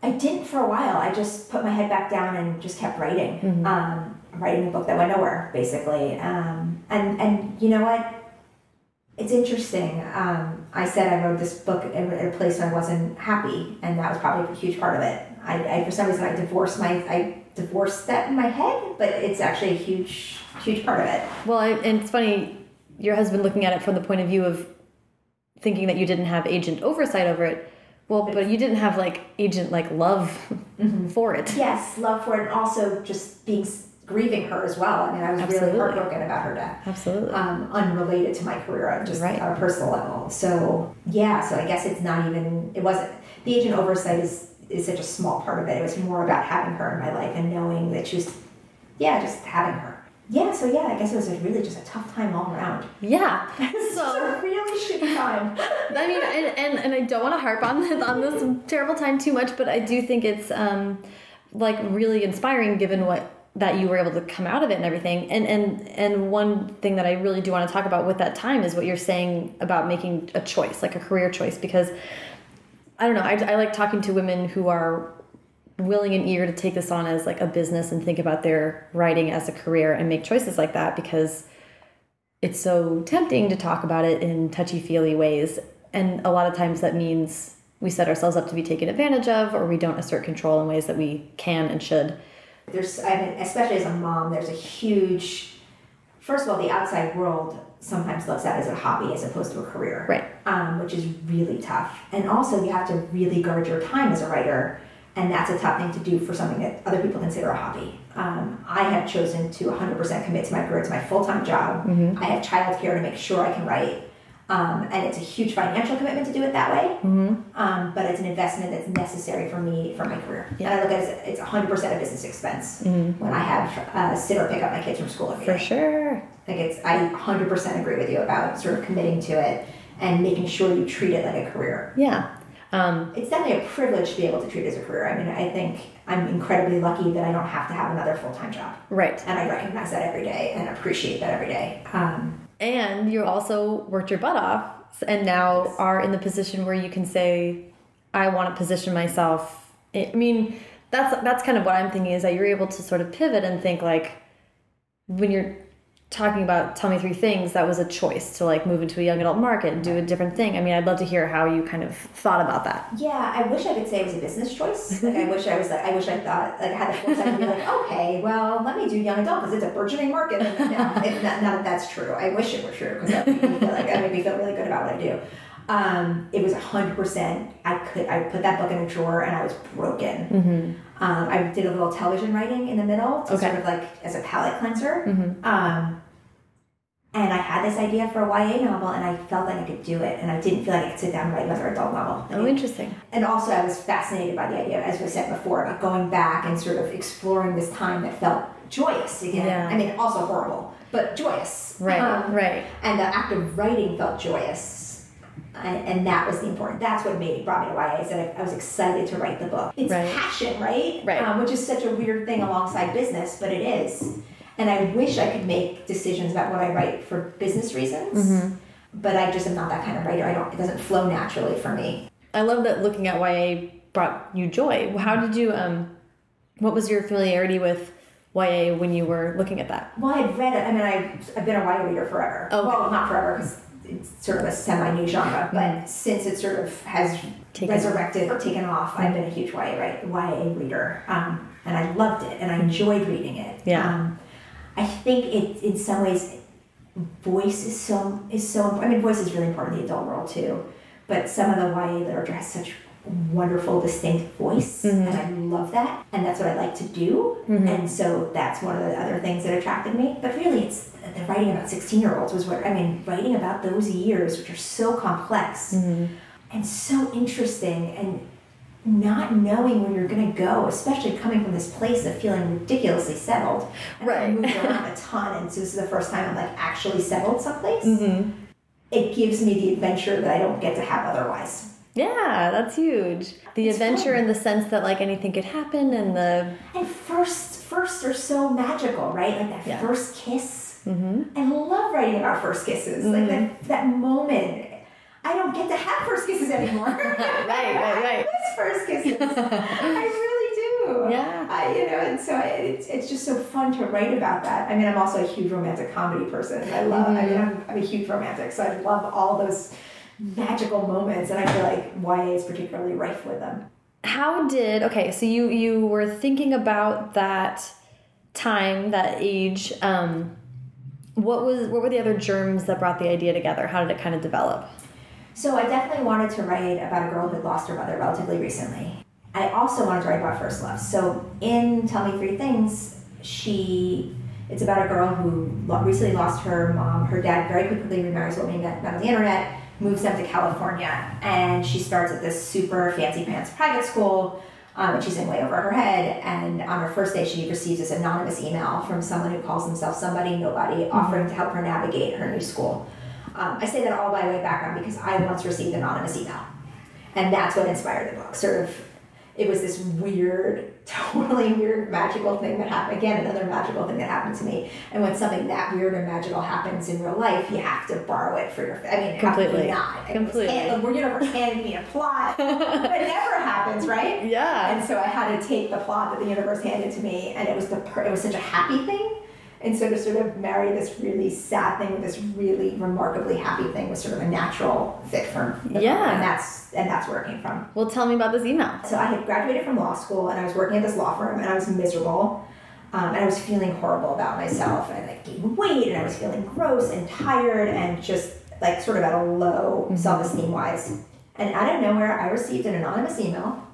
I didn't for a while. I just put my head back down and just kept writing. Um, writing a book that went nowhere, basically. Um, and and you know what? It's interesting. Um, I said I wrote this book in a place where I wasn't happy, and that was probably a huge part of it. I, I for some reason I divorced my I divorced that in my head, but it's actually a huge huge part of it. Well, I, and it's funny, your husband looking at it from the point of view of thinking that you didn't have agent oversight over it. Well, but you didn't have like agent like love for it. Yes, love for it, and also just being grieving her as well. I mean, I was Absolutely. really heartbroken about her death. Absolutely. um, unrelated to my career, uh, just Right. on a personal level. So yeah, so I guess it's not even. It wasn't the agent oversight is is such a small part of it. It was more about having her in my life and knowing that she was, yeah, just having her. Yeah, so yeah, I guess it was a really just a tough time all around. yeah. So a really shitty time. I mean, and, and, and I don't want to harp on this, on this terrible time too much, but I do think it's um, like really inspiring given what that you were able to come out of it and everything. And and and one thing that I really do want to talk about with that time is what you're saying about making a choice, like a career choice, because I don't know, I, I like talking to women who are willing and eager to take this on as like a business and think about their writing as a career and make choices like that because it's so tempting to talk about it in touchy feely ways. And a lot of times that means we set ourselves up to be taken advantage of or we don't assert control in ways that we can and should. There's, I mean, especially as a mom, there's a huge, first of all, the outside world sometimes looks at it as a hobby as opposed to a career. Right. Um, which is really tough. And also, you have to really guard your time as a writer and that's a tough thing to do for something that other people consider a hobby. Um, I have chosen to 100% commit to my career. It's my full time job. Mm-hmm. I have childcare to make sure I can write. Um, and it's a huge financial commitment to do it that way. Mm-hmm. Um, but it's an investment that's necessary for me for my career. Yeah. And I look at it as it's 100% a business expense mm-hmm. when I have sit or pick up my kids from school for day. sure. Like it's, I 100% agree with you about sort of committing to it and making sure you treat it like a career. Yeah. Um, it's definitely a privilege to be able to treat it as a career. I mean, I think I'm incredibly lucky that I don't have to have another full time job. Right. And I recognize that every day and appreciate that every day. Um, and you also worked your butt off and now yes. are in the position where you can say, I want to position myself. I mean, that's that's kind of what I'm thinking is that you're able to sort of pivot and think like when you're talking about tell me three things that was a choice to like move into a young adult market and do a different thing. I mean i'd love to hear how you kind of thought about that. Yeah i wish i could say it was a business choice. Like i wish i was like i wish i thought like i had the foresight to be like okay well let me do young adult because it's a burgeoning market. No, it, not, not that that's true. I wish it were true because that me feel like made me feel really good about what i do um, it was 100% i could i put that book in a drawer and i was broken mm-hmm. Um, I did a little television writing in the middle to okay. sort of like as a palate cleanser. Mm-hmm. Um, and I had this idea for a YA novel, and I felt like I could do it, and I didn't feel like I could sit down and write another adult novel. Oh, interesting. And also, I was fascinated by the idea, as we said before, about going back and sort of exploring this time that felt joyous again. Yeah. I mean, also horrible, but joyous. Right, um, right. And the act of writing felt joyous and, and, that was the important. That's what made brought me to YA. Is that I, I was excited to write the book. It's right. passion, right? Right. Um, which is such a weird thing alongside business, but it is. And I wish I could make decisions about what I write for business reasons, mm-hmm. but I just am not that kind of writer. I don't. It doesn't flow naturally for me. I love that looking at YA brought you joy. How did you? Um, what was your familiarity with? YA when you were looking at that? Well, I'd read it. I mean, I've, I've been a YA reader forever. Oh, okay. Well, not forever because it's sort of a semi-new genre, but mm-hmm. since it sort of has taken resurrected or taken off, I've been a huge YA, right, YA reader, um, and I loved it and I enjoyed reading it. Yeah. Um, I think it, in some ways, voice is so is so. I mean, voice is really important in the adult world too, but some of the YA literature has such wonderful, distinct voice, mm-hmm. and I love that, and that's what I like to do, mm-hmm. and so that's one of the other things that attracted me. But really, it's the writing about 16 year olds was what I mean, writing about those years, which are so complex mm-hmm. and so interesting, and not knowing where you're going to go, especially coming from this place of feeling ridiculously settled. And right. I moved around a ton, and so this is the first time I'm like actually settled someplace. Mm-hmm. It gives me the adventure that I don't get to have otherwise. Yeah, that's huge. The it's adventure fun. in the sense that like anything could happen, and the and first firsts are so magical, right? Like that yeah. first kiss Mm-hmm. I love writing about first kisses. Mm-hmm. Like that, that moment. I don't get to have first kisses anymore. right, right, right. I first kisses. I really do. Yeah. I, you know, and so it's, it's just so fun to write about that. I mean, I'm also a huge romantic comedy person. I love, mm-hmm. I mean, I'm, I'm a huge romantic, so I love all those magical moments, and I feel like YA is particularly rife with them. How did okay? So you you were thinking about that time, that age. Um, what was what were the other germs that brought the idea together? How did it kind of develop? So I definitely wanted to write about a girl who lost her mother relatively recently. I also wanted to write about first love. So in Tell Me Three Things, she it's about a girl who recently lost her mom. Her dad very quickly remarries a woman met on the internet, moves them to California, and she starts at this super fancy pants private school um, and she's in way over her head. And on her first day, she receives this anonymous email from someone who calls himself somebody, nobody, mm-hmm. offering to help her navigate her new school. Um, I say that all by way of background because I once received an anonymous email, and that's what inspired the book. Sort of, it was this weird, totally weird, magical thing that happened. Again, another magical thing that happened to me. And when something that weird or magical happens in real life, you have to borrow it for your. I mean, Completely. not. Completely. hand- the universe handed me a plot. it never happens, right? Yeah. And so I had to take the plot that the universe handed to me, and it was the it was such a happy thing. And so to sort of marry this really sad thing with this really remarkably happy thing was sort of a natural fit for the Yeah. and that's and that's where it came from. Well, tell me about this email. So I had graduated from law school and I was working at this law firm and I was miserable. Um, and I was feeling horrible about myself. And I like gained weight and I was feeling gross and tired and just like sort of at a low self esteem wise. And out of nowhere, I received an anonymous email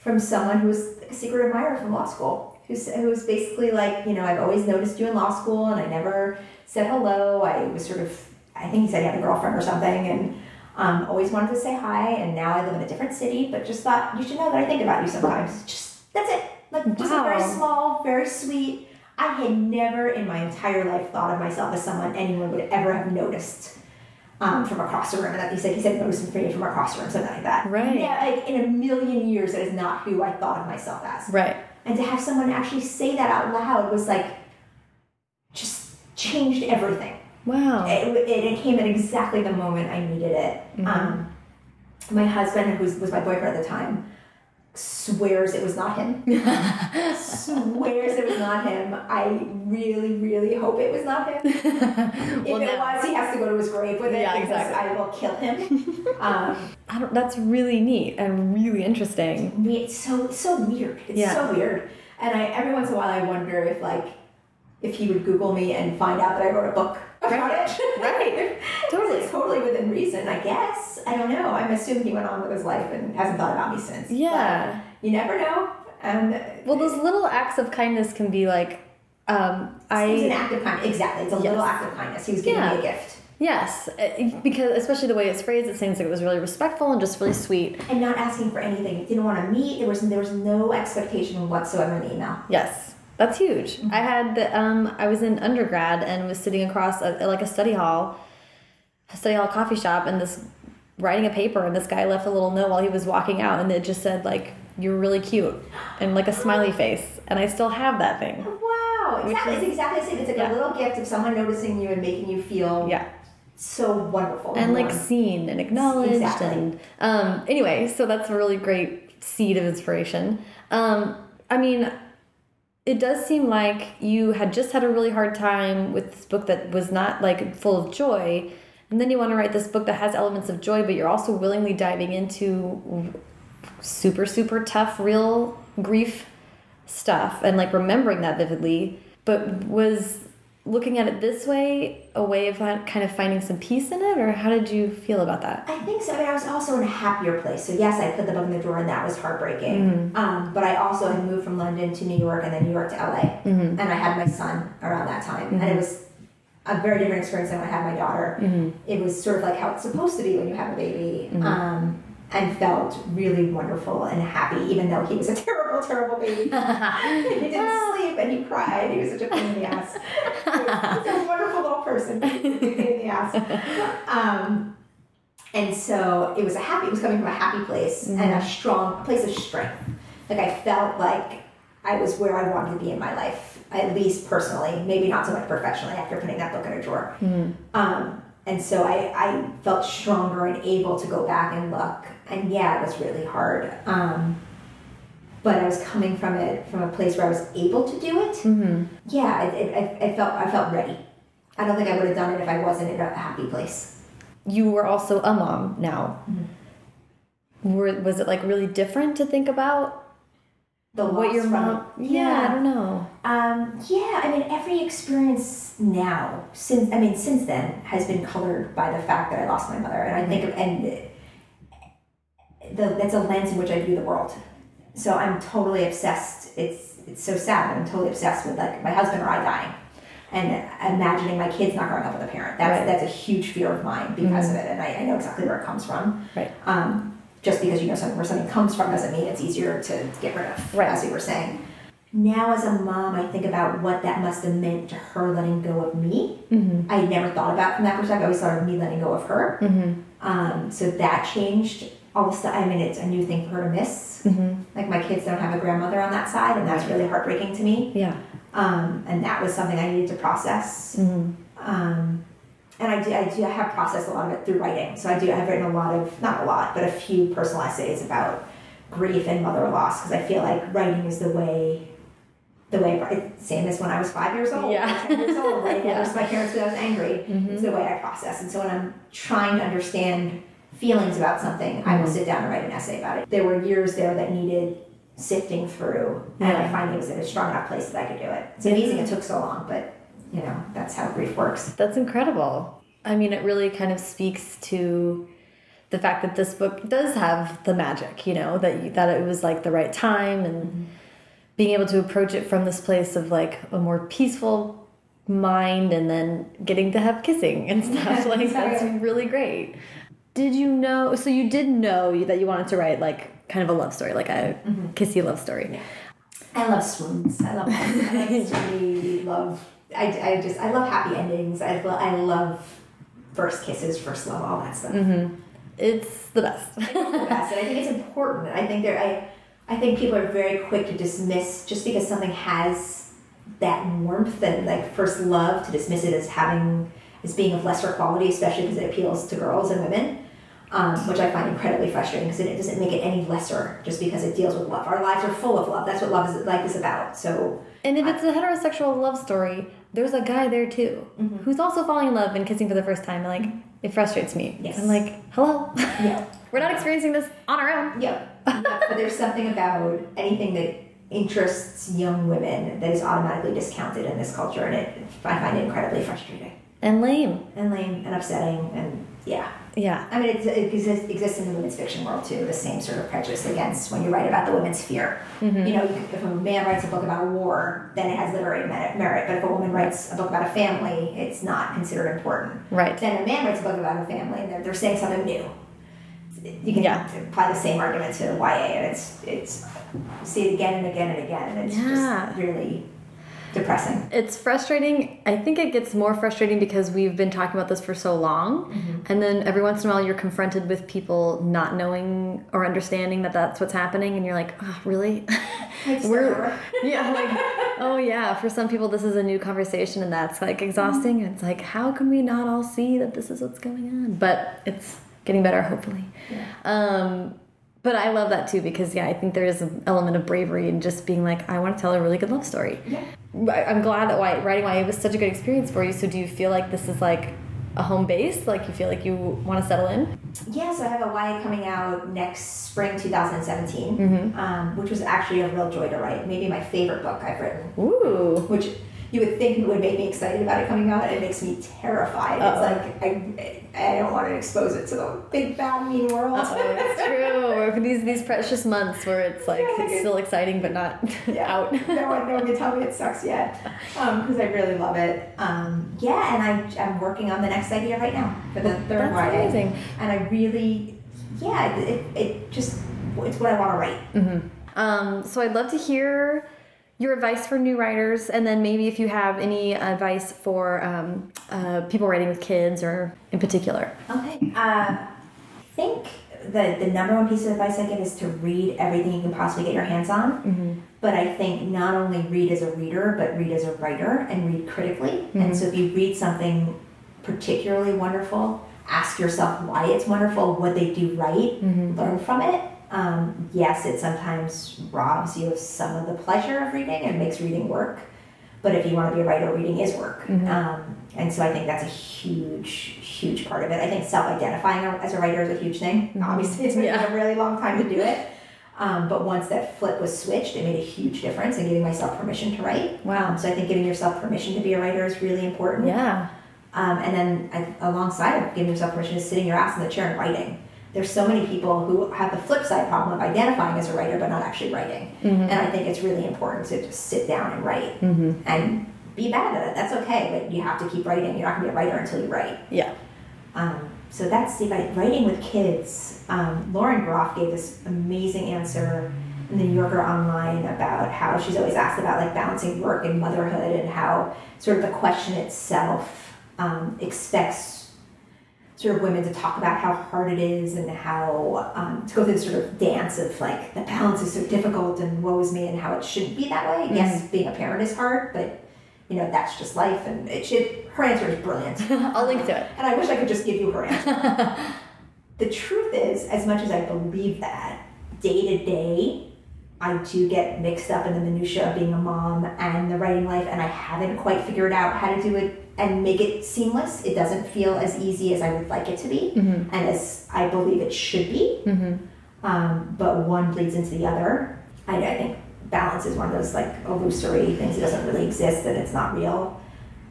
from someone who was a secret admirer from law school. Who's, who was basically like, you know, I've always noticed you in law school and I never said hello. I was sort of, I think he said he had a girlfriend or something and um, always wanted to say hi. And now I live in a different city, but just thought you should know that I think about you sometimes. Just, that's it. Like, just a very small, very sweet. I had never in my entire life thought of myself as someone anyone would ever have noticed um, from across the room. And that he said he said noticing for me from across the room, something like that. Right. Yeah, like in a million years, that is not who I thought of myself as. Right. And to have someone actually say that out loud was like, just changed everything. Wow. It, it, it came at exactly the moment I needed it. Um, my husband, who was, was my boyfriend at the time, swears it was not him. swears it was not him. I really, really hope it was not him. If Well, it was, he has to go to his grave with it Yeah, because exactly. I will kill him. um, I don't, that's really neat and really interesting. it's so it's so weird. It's Yeah. so weird. And I every once in a while I wonder if like if he would Google me and find out that I wrote a book Right. Right. Totally. It's totally within reason, I guess. I don't know. I'm assuming he went on with his life and hasn't thought about me since. Yeah. But you never know. And Well, those little acts of kindness can be like, um, it was an act of kindness. Exactly. It's a little act of kindness. He was giving Yeah. me a gift. yes, uh, because especially the way it's phrased, it seems like it was really respectful and just really sweet. And not asking for anything. Didn't want to meet. There was there was no expectation whatsoever in the email. Yes, that's huge. I had the, um, I was in undergrad and was sitting across a, like a study hall, a study hall coffee shop, and this writing a paper, and this guy left a little note while he was walking out, and it just said like, "You're really cute," and like a smiley face, and I still have that thing. Wow. Exactly. is- it's exactly the same. It's like Yeah. a little gift of someone noticing you and making you feel Yeah. so wonderful. and like seen and acknowledged Exactly. and um anyway so that's a really great seed of inspiration um i mean it does seem like you had just had a really hard time with this book that was not like full of joy. And then you want to write this book that has elements of joy but you're also willingly diving into super super tough real grief stuff and like remembering that vividly. But was looking at it this way a way of kind of finding some peace in it or how did you feel about that I think so. I mean, I was also in a happier place. So yes, I put the book in the drawer, and that was heartbreaking. Mm-hmm. Um, but I also had moved from London to New York, and then New York to LA, Mm-hmm. and I had my son around that time, and it was a very different experience than when I had my daughter. Mm-hmm. It was sort of like how it's supposed to be when you have a baby. Um, and felt really wonderful and happy, even though he was a terrible, terrible baby. he didn't sleep and he cried. He was such a pain in the ass. He's a wonderful little person, but he was a pain in the ass. Um, and so it was a happy. It was coming from a happy place and a strong a place of strength. Like I felt like I was where I wanted to be in my life, at least personally. Maybe not so much professionally after putting that book in a drawer. Um, and so I, I felt stronger and able to go back and look. And yeah, it was really hard. Um, but I was coming from it from a place where I was able to do it. mm-hmm. Yeah, it, it, I, I felt I felt ready. I don't think I would have done it if I wasn't in a happy place. you were also a mom now were, was it like really different to think about The what your from mom it. yeah, i don't know Um, yeah, I mean, every experience now, since I mean, since then, has been colored by the fact that I lost my mother, and I think, of, and the, that's a lens in which I view the world. So I'm totally obsessed. It's it's so sad. I'm totally obsessed with like my husband or I dying, and imagining my kids not growing up with a parent. That's Right. that's a huge fear of mine because of it, and I, I know exactly where it comes from. right Um, just because you know something where something comes from doesn't mean it's easier to get rid of, Right. as we were saying. Now, as a mom, I think about what that must have meant to her letting go of me. mm-hmm. I never thought about it from that perspective. I always thought of me letting go of her. Mm-hmm. Um, so that changed all of the stuff. I mean, it's a new thing for her to miss. Mm-hmm. Like my kids don't have a grandmother on that side, and that's really heartbreaking to me. Yeah. Um, and that was something I needed to process. Mm-hmm. Um, and I do, I do I have processed a lot of it through writing. So I do I've written a lot of not a lot, but a few personal essays about grief and mother loss because I feel like writing is the way the way it's same as when I was five years old, Yeah. ten years old, right? Yeah. I was my parents when I was angry. Mhm. It's the way I process. And so when I'm trying to understand feelings about something, I will Mhm. sit down and write an essay about it. There were years there that needed sifting through, and I Yeah. finally was in a strong enough place that I could do it. It's amazing it took so long, but you know that's how grief works. That's incredible. I mean, it really kind of speaks to the fact that this book does have the magic, you know, that you, that it was like the right time and mm-hmm. being able to approach it from this place of like a more peaceful mind and then getting to have kissing and stuff. Yeah, like that's really great. Did you know so you did know that you wanted to write like kind of a love story, like a mm-hmm. kissy love story. I love swoons. I love I really love. I, I just I love happy endings. I lo- I love first kisses, first love, all that stuff. It's the best. It's the best, and I think it's important. I think there I I think people are very quick to dismiss just because something has that warmth and like first love to dismiss it as having as being of lesser quality, especially because it appeals to girls and women. Um, which I find incredibly frustrating because it doesn't make it any lesser just because it deals with love. Our lives are full of love. That's what love is life is about. So And if it's a heterosexual love story, there's a guy there too mm-hmm. who's also falling in love and kissing for the first time. And like, mm-hmm. it frustrates me. Yes. I'm like, hello. Yeah. We're not experiencing this on our own. Yeah. yeah. But there's something about anything that interests young women that is automatically discounted in this culture, and it I find it incredibly frustrating And lame. and lame and upsetting, and yeah. Yeah. I mean, it, it exists, exists in the women's fiction world too. The same sort of prejudice against when you write about the women's fear. Mm-hmm. You know, if a man writes a book about a war, then it has literary merit. But if a woman writes a book about a family, it's not considered important. Right. Then a man writes a book about a family, and they're, they're saying something new. You can Yeah. apply the same argument to YA, and it's it's see it again and again and again, and it's Yeah. just really depressing. It's frustrating. I think it gets more frustrating because we've been talking about this for so long. Mm-hmm. And then every once in a while you're confronted with people not knowing or understanding that that's what's happening. And you're like, oh, really? We're, yeah, like, oh yeah, for some people this is a new conversation and that's like exhausting. And it's like, how can we not all see that this is what's going on? But it's getting better, hopefully. Um, but I love that too because yeah, I think there is an element of bravery in just being like, I want to tell a really good love story. Yeah. I'm glad that why, writing YA was such a good experience for you. So do you feel like this is like a home base? Like you feel like you want to settle in? Yeah, so I have a YA coming out next spring 2017, Mm-hmm. um, which was actually a real joy to write. Maybe my favorite book I've written, Ooh. which you would think it would make me excited about it coming out. It makes me terrified. Uh-oh. It's like I, I don't want to expose it to the big bad mean world. It's true. Or these these precious months where it's like Yeah, like it's it- still exciting but not yeah. out. no one, no one can tell me it sucks yet, because I really love it. Um, yeah, and I, I'm working on the next idea right now for the third That's amazing. And I really, yeah, it, it, it just, it's what I want to write. Mm -hmm. Um, so I'd love to hear your advice for new writers, and then maybe if you have any advice for um, uh, people writing with kids or in particular. Okay. Uh, I think the, the number one piece of advice I give is to read everything you can possibly get your hands on. But I think not only read as a reader, but read as a writer and read critically. And so if you read something particularly wonderful, ask yourself why it's wonderful, what they do right, learn from it. Um, yes, it sometimes robs you of some of the pleasure of reading and makes reading work. But if you want to be a writer, reading is work. Um, and so I think that's a huge, huge part of it. I think self identifying as a writer is a huge thing. Obviously, it's taken Yeah. a really long time to do it. Um, but once that flip was switched, it made a huge difference in giving myself permission to write. Wow. Um, so I think giving yourself permission to be a writer is really important. Yeah. Um, and then I, alongside of giving yourself permission is sitting your ass in the chair and writing. There's so many people who have the flip side problem of identifying as a writer but not actually writing. And I think it's really important to just sit down and write and be bad at it. That's okay, but you have to keep writing. You're not going to be a writer until you write. Yeah. Um, so that's the writing with kids. Um, Lauren Groff gave this amazing answer in the New Yorker online about how she's always asked about like balancing work and motherhood and how sort of the question itself um, expects sort of women to talk about how hard it is and how um, to go through the sort of dance of like the balance is so difficult and woe is me and how it shouldn't be that way. Yes, being a parent is hard, but you know that's just life and it should. Her answer is brilliant. I'll link to it. And I wish I could just give you her answer. the truth is, as much as I believe that, day to day, I do get mixed up in the minutia of being a mom and the writing life, and I haven't quite figured out how to do it and make it seamless. It doesn't feel as easy as I would like it to be, Mm-hmm. and as I believe it should be. Um, but one bleeds into the other. I, I think balance is one of those like illusory things. that doesn't really exist, and it's not real.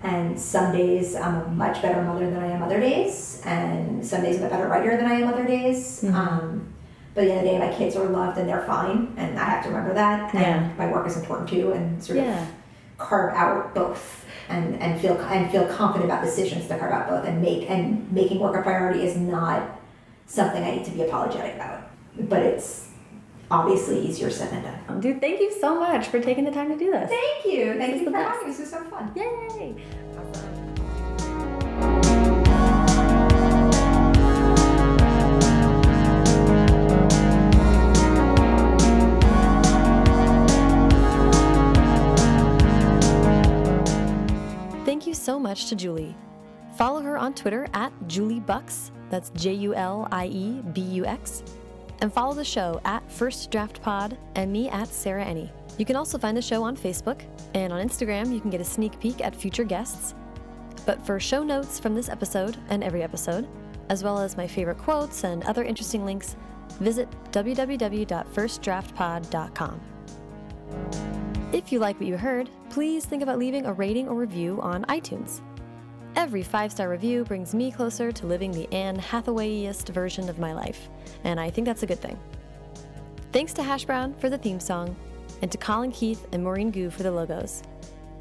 And some days I'm a much better mother than I am other days, and some days I'm a better writer than I am other days. Mm-hmm. Um, but at the end of the day, my kids are loved and they're fine, and I have to remember that. Yeah. And my work is important too, and sort Yeah. of carve out both, and and feel and feel confident about decisions to carve out both, and make and making work a priority is not something I need to be apologetic about, but it's obviously easier said than done. Dude, thank you so much for taking the time to do this. Thank you, thank is you for best. having me. This was so fun. Yay! Thank so much to Julie. Follow her on Twitter at Julie Bux, that's J U L I E B U X, and follow the show at First Draft Pod and me at Sarah Enni. You can also find the show on Facebook, and on Instagram, you can get a sneak peek at future guests. But for show notes from this episode and every episode, as well as my favorite quotes and other interesting links, visit www.firstdraftpod.com. If you like what you heard, please think about leaving a rating or review on iTunes. Every five star review brings me closer to living the Anne Hathawayest version of my life, and I think that's a good thing. Thanks to Hash Brown for the theme song, and to Colin Keith and Maureen Goo for the logos.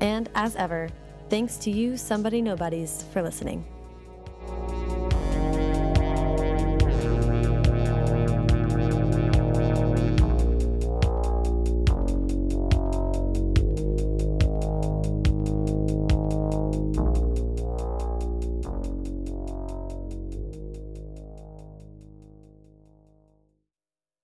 And as ever, thanks to you, somebody nobodies, for listening.